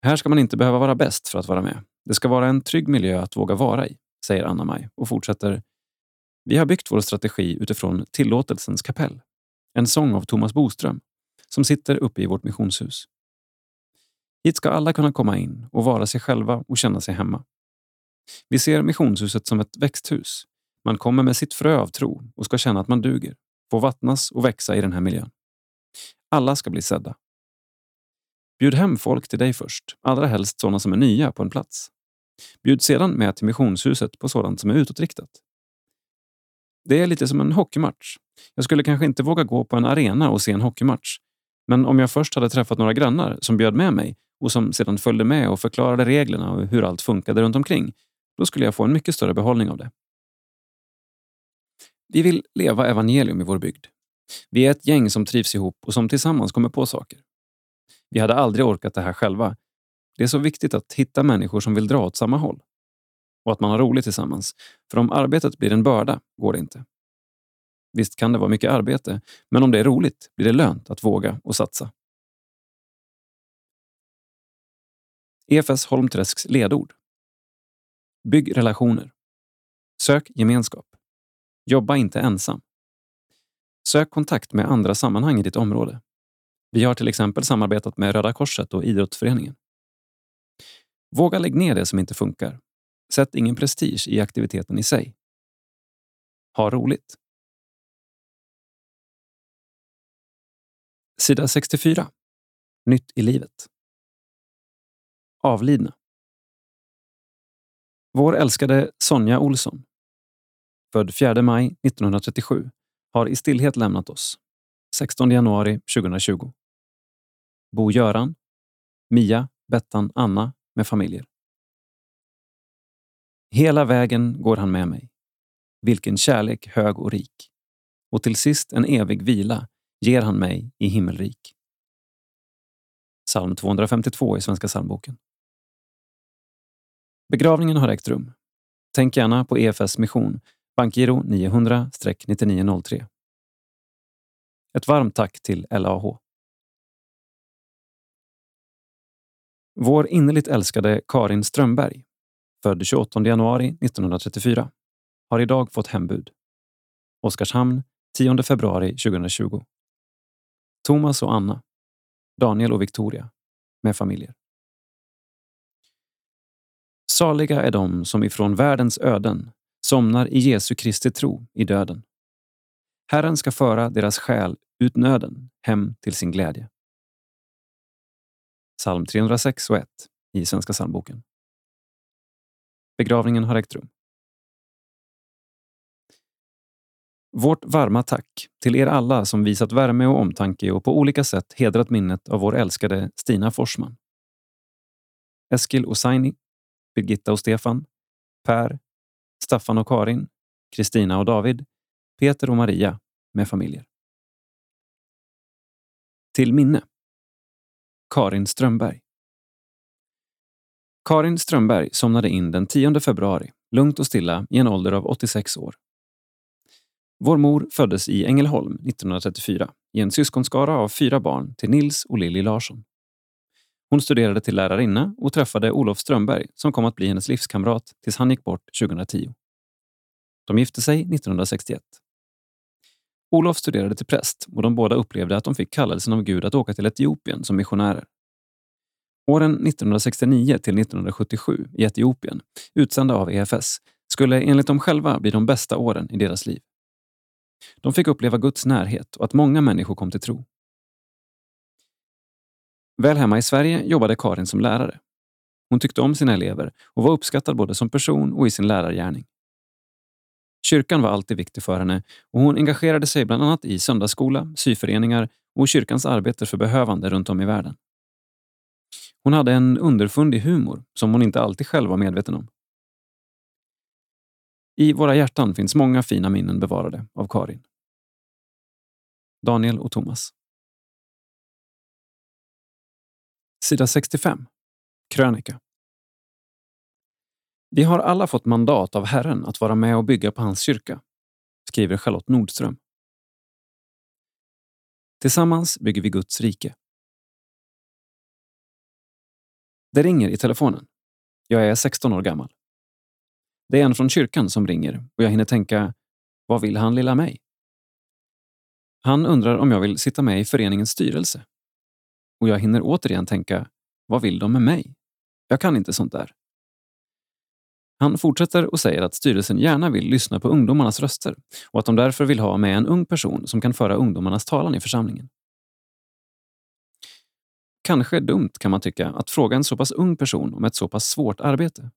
Här ska man inte behöva vara bäst för att vara med. Det ska vara en trygg miljö att våga vara i, säger Anna-Maj och fortsätter. Vi har byggt vår strategi utifrån Tillåtelsens kapell, en sång av Thomas Boström, som sitter uppe i vårt missionshus. Hit ska alla kunna komma in och vara sig själva och känna sig hemma. Vi ser missionshuset som ett växthus. Man kommer med sitt frö av tro och ska känna att man duger, få vattnas och växa i den här miljön. Alla ska bli sedda. Bjud hem folk till dig först, allra helst sådana som är nya på en plats. Bjud sedan med till missionshuset på sådant som är utåtriktat. Det är lite som en hockeymatch. Jag skulle kanske inte våga gå på en arena och se en hockeymatch. Men om jag först hade träffat några grannar som bjöd med mig och som sedan följde med och förklarade reglerna och hur allt funkade runt omkring, då skulle jag få en mycket större behållning av det. Vi vill leva evangelium i vår bygd. Vi är ett gäng som trivs ihop och som tillsammans kommer på saker. Vi hade aldrig orkat det här själva. Det är så viktigt att hitta människor som vill dra åt samma håll. Och att man har roligt tillsammans. För om arbetet blir en börda går det inte. Visst kan det vara mycket arbete, men om det är roligt blir det lönt att våga och satsa. EFS Holmträsks ledord. Bygg relationer. Sök gemenskap. Jobba inte ensam. Sök kontakt med andra sammanhang i ditt område. Vi har till exempel samarbetat med Röda Korset och Idrottsföreningen. Våga lägg ner det som inte funkar. Sätt ingen prestige i aktiviteten i sig. Ha roligt. Sida 64. Nytt i livet. Avlidna. Vår älskade Sonja Olsson, född 4 maj 1937, har i stillhet lämnat oss 16 januari 2020. Bo Göran, Mia, Bettan, Anna med familjer. Hela vägen går han med mig. Vilken kärlek hög och rik. Och till sist en evig vila ger han mig i himmelrik. Psalm 252 i Svenska psalmboken. Begravningen har ägt rum. Tänk gärna på EFS mission, bankgiro 900-9903. Ett varmt tack till LAH. Vår innerligt älskade Karin Strömberg, född 28 januari 1934, har idag fått hembud. Oskarshamn 10 februari 2020. Thomas och Anna, Daniel och Victoria, med familjer. Saliga är de som ifrån världens öden somnar i Jesu Kristi tro i döden. Herren ska föra deras själ ut nöden hem till sin glädje. Psalm 306 och 1 i Svenska psalmboken. Begravningen har ägt rum. Vårt varma tack till er alla som visat värme och omtanke och på olika sätt hedrat minnet av vår älskade Stina Forsman. Eskil Osaini, Birgitta och Stefan, Per, Staffan och Karin, Kristina och David, Peter och Maria med familjer. Till minne. Karin Strömberg. Karin Strömberg somnade in den 10 februari, lugnt och stilla, i en ålder av 86 år. Vår mor föddes i Ängelholm 1934 i en syskonskara av fyra barn till Nils och Lilly Larsson. Hon studerade till lärarinna och träffade Olof Strömberg som kom att bli hennes livskamrat tills han gick bort 2010. De gifte sig 1961. Olof studerade till präst och de båda upplevde att de fick kallelsen av Gud att åka till Etiopien som missionärer. Åren 1969 till 1977 i Etiopien, utsända av EFS, skulle enligt dem själva bli de bästa åren i deras liv. De fick uppleva Guds närhet och att många människor kom till tro. Väl hemma i Sverige jobbade Karin som lärare. Hon tyckte om sina elever och var uppskattad både som person och i sin lärargärning. Kyrkan var alltid viktig för henne och hon engagerade sig bland annat i söndagsskola, syföreningar och kyrkans arbete för behövande runt om i världen. Hon hade en underfundig humor som hon inte alltid själv var medveten om. I våra hjärtan finns många fina minnen bevarade av Karin. Daniel och Thomas. Sida 65. Krönika. Vi har alla fått mandat av Herren att vara med och bygga på hans kyrka, skriver Charlotte Nordström. Tillsammans bygger vi Guds rike. Det ringer i telefonen. Jag är 16 år gammal. Det är en från kyrkan som ringer och jag hinner tänka, vad vill han lilla mig? Han undrar om jag vill sitta med i föreningens styrelse. Och jag hinner återigen tänka, vad vill de med mig? Jag kan inte sånt där. Han fortsätter och säger att styrelsen gärna vill lyssna på ungdomarnas röster och att de därför vill ha med en ung person som kan föra ungdomarnas talan i församlingen. Kanske dumt kan man tycka att fråga en så pass ung person om ett så pass svårt arbete.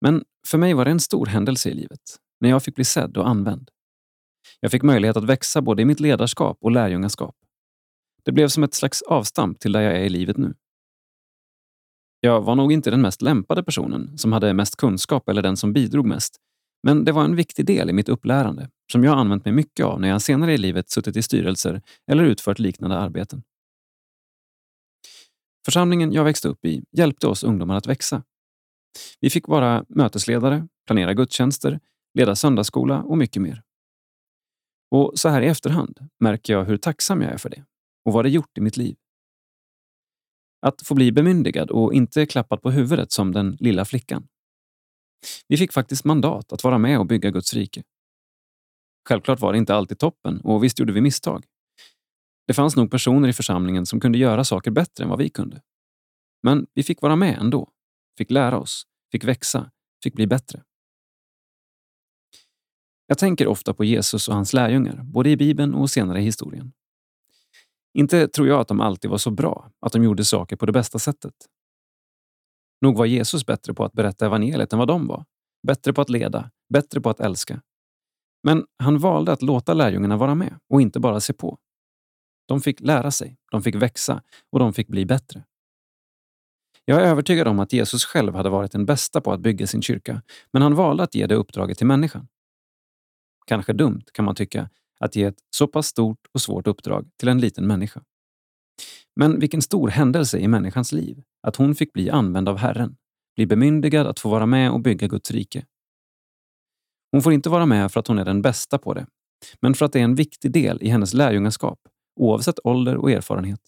Men för mig var det en stor händelse i livet, när jag fick bli sedd och använd. Jag fick möjlighet att växa både i mitt ledarskap och lärjungaskap. Det blev som ett slags avstamp till där jag är i livet nu. Jag var nog inte den mest lämpade personen, som hade mest kunskap eller den som bidrog mest. Men det var en viktig del i mitt upplärande, som jag använt mig mycket av när jag senare i livet suttit i styrelser eller utfört liknande arbeten. Församlingen jag växte upp i hjälpte oss ungdomar att växa. Vi fick vara mötesledare, planera gudstjänster, leda söndagsskola och mycket mer. Och så här i efterhand märker jag hur tacksam jag är för det och vad det gjort i mitt liv. Att få bli bemyndigad och inte klappad på huvudet som den lilla flickan. Vi fick faktiskt mandat att vara med och bygga Guds rike. Självklart var det inte alltid toppen och visst gjorde vi misstag. Det fanns nog personer i församlingen som kunde göra saker bättre än vad vi kunde. Men vi fick vara med ändå. Fick lära oss, fick växa, fick bli bättre. Jag tänker ofta på Jesus och hans lärjungar, både i Bibeln och senare i historien. Inte tror jag att de alltid var så bra, att de gjorde saker på det bästa sättet. Nog var Jesus bättre på att berätta evangeliet än vad de var. Bättre på att leda, bättre på att älska. Men han valde att låta lärjungarna vara med och inte bara se på. De fick lära sig, de fick växa och de fick bli bättre. Jag är övertygad om att Jesus själv hade varit den bästa på att bygga sin kyrka, men han valde att ge det uppdraget till människan. Kanske dumt, kan man tycka, att ge ett så pass stort och svårt uppdrag till en liten människa. Men vilken stor händelse i människans liv att hon fick bli använd av Herren, bli bemyndigad att få vara med och bygga Guds rike. Hon får inte vara med för att hon är den bästa på det, men för att det är en viktig del i hennes lärjungaskap, oavsett ålder och erfarenhet.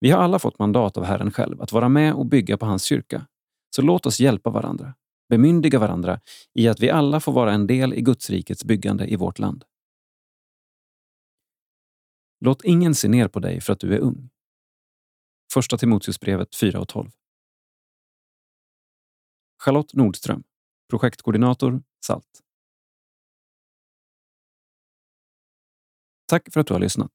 Vi har alla fått mandat av Herren själv att vara med och bygga på hans kyrka, så låt oss hjälpa varandra, bemyndiga varandra i att vi alla får vara en del i Guds rikets byggande i vårt land. Låt ingen se ner på dig för att du är ung. Första Timoteusbrevet 4 och 12. Charlotte Nordström, projektkoordinator SALT. Tack för att du har lyssnat.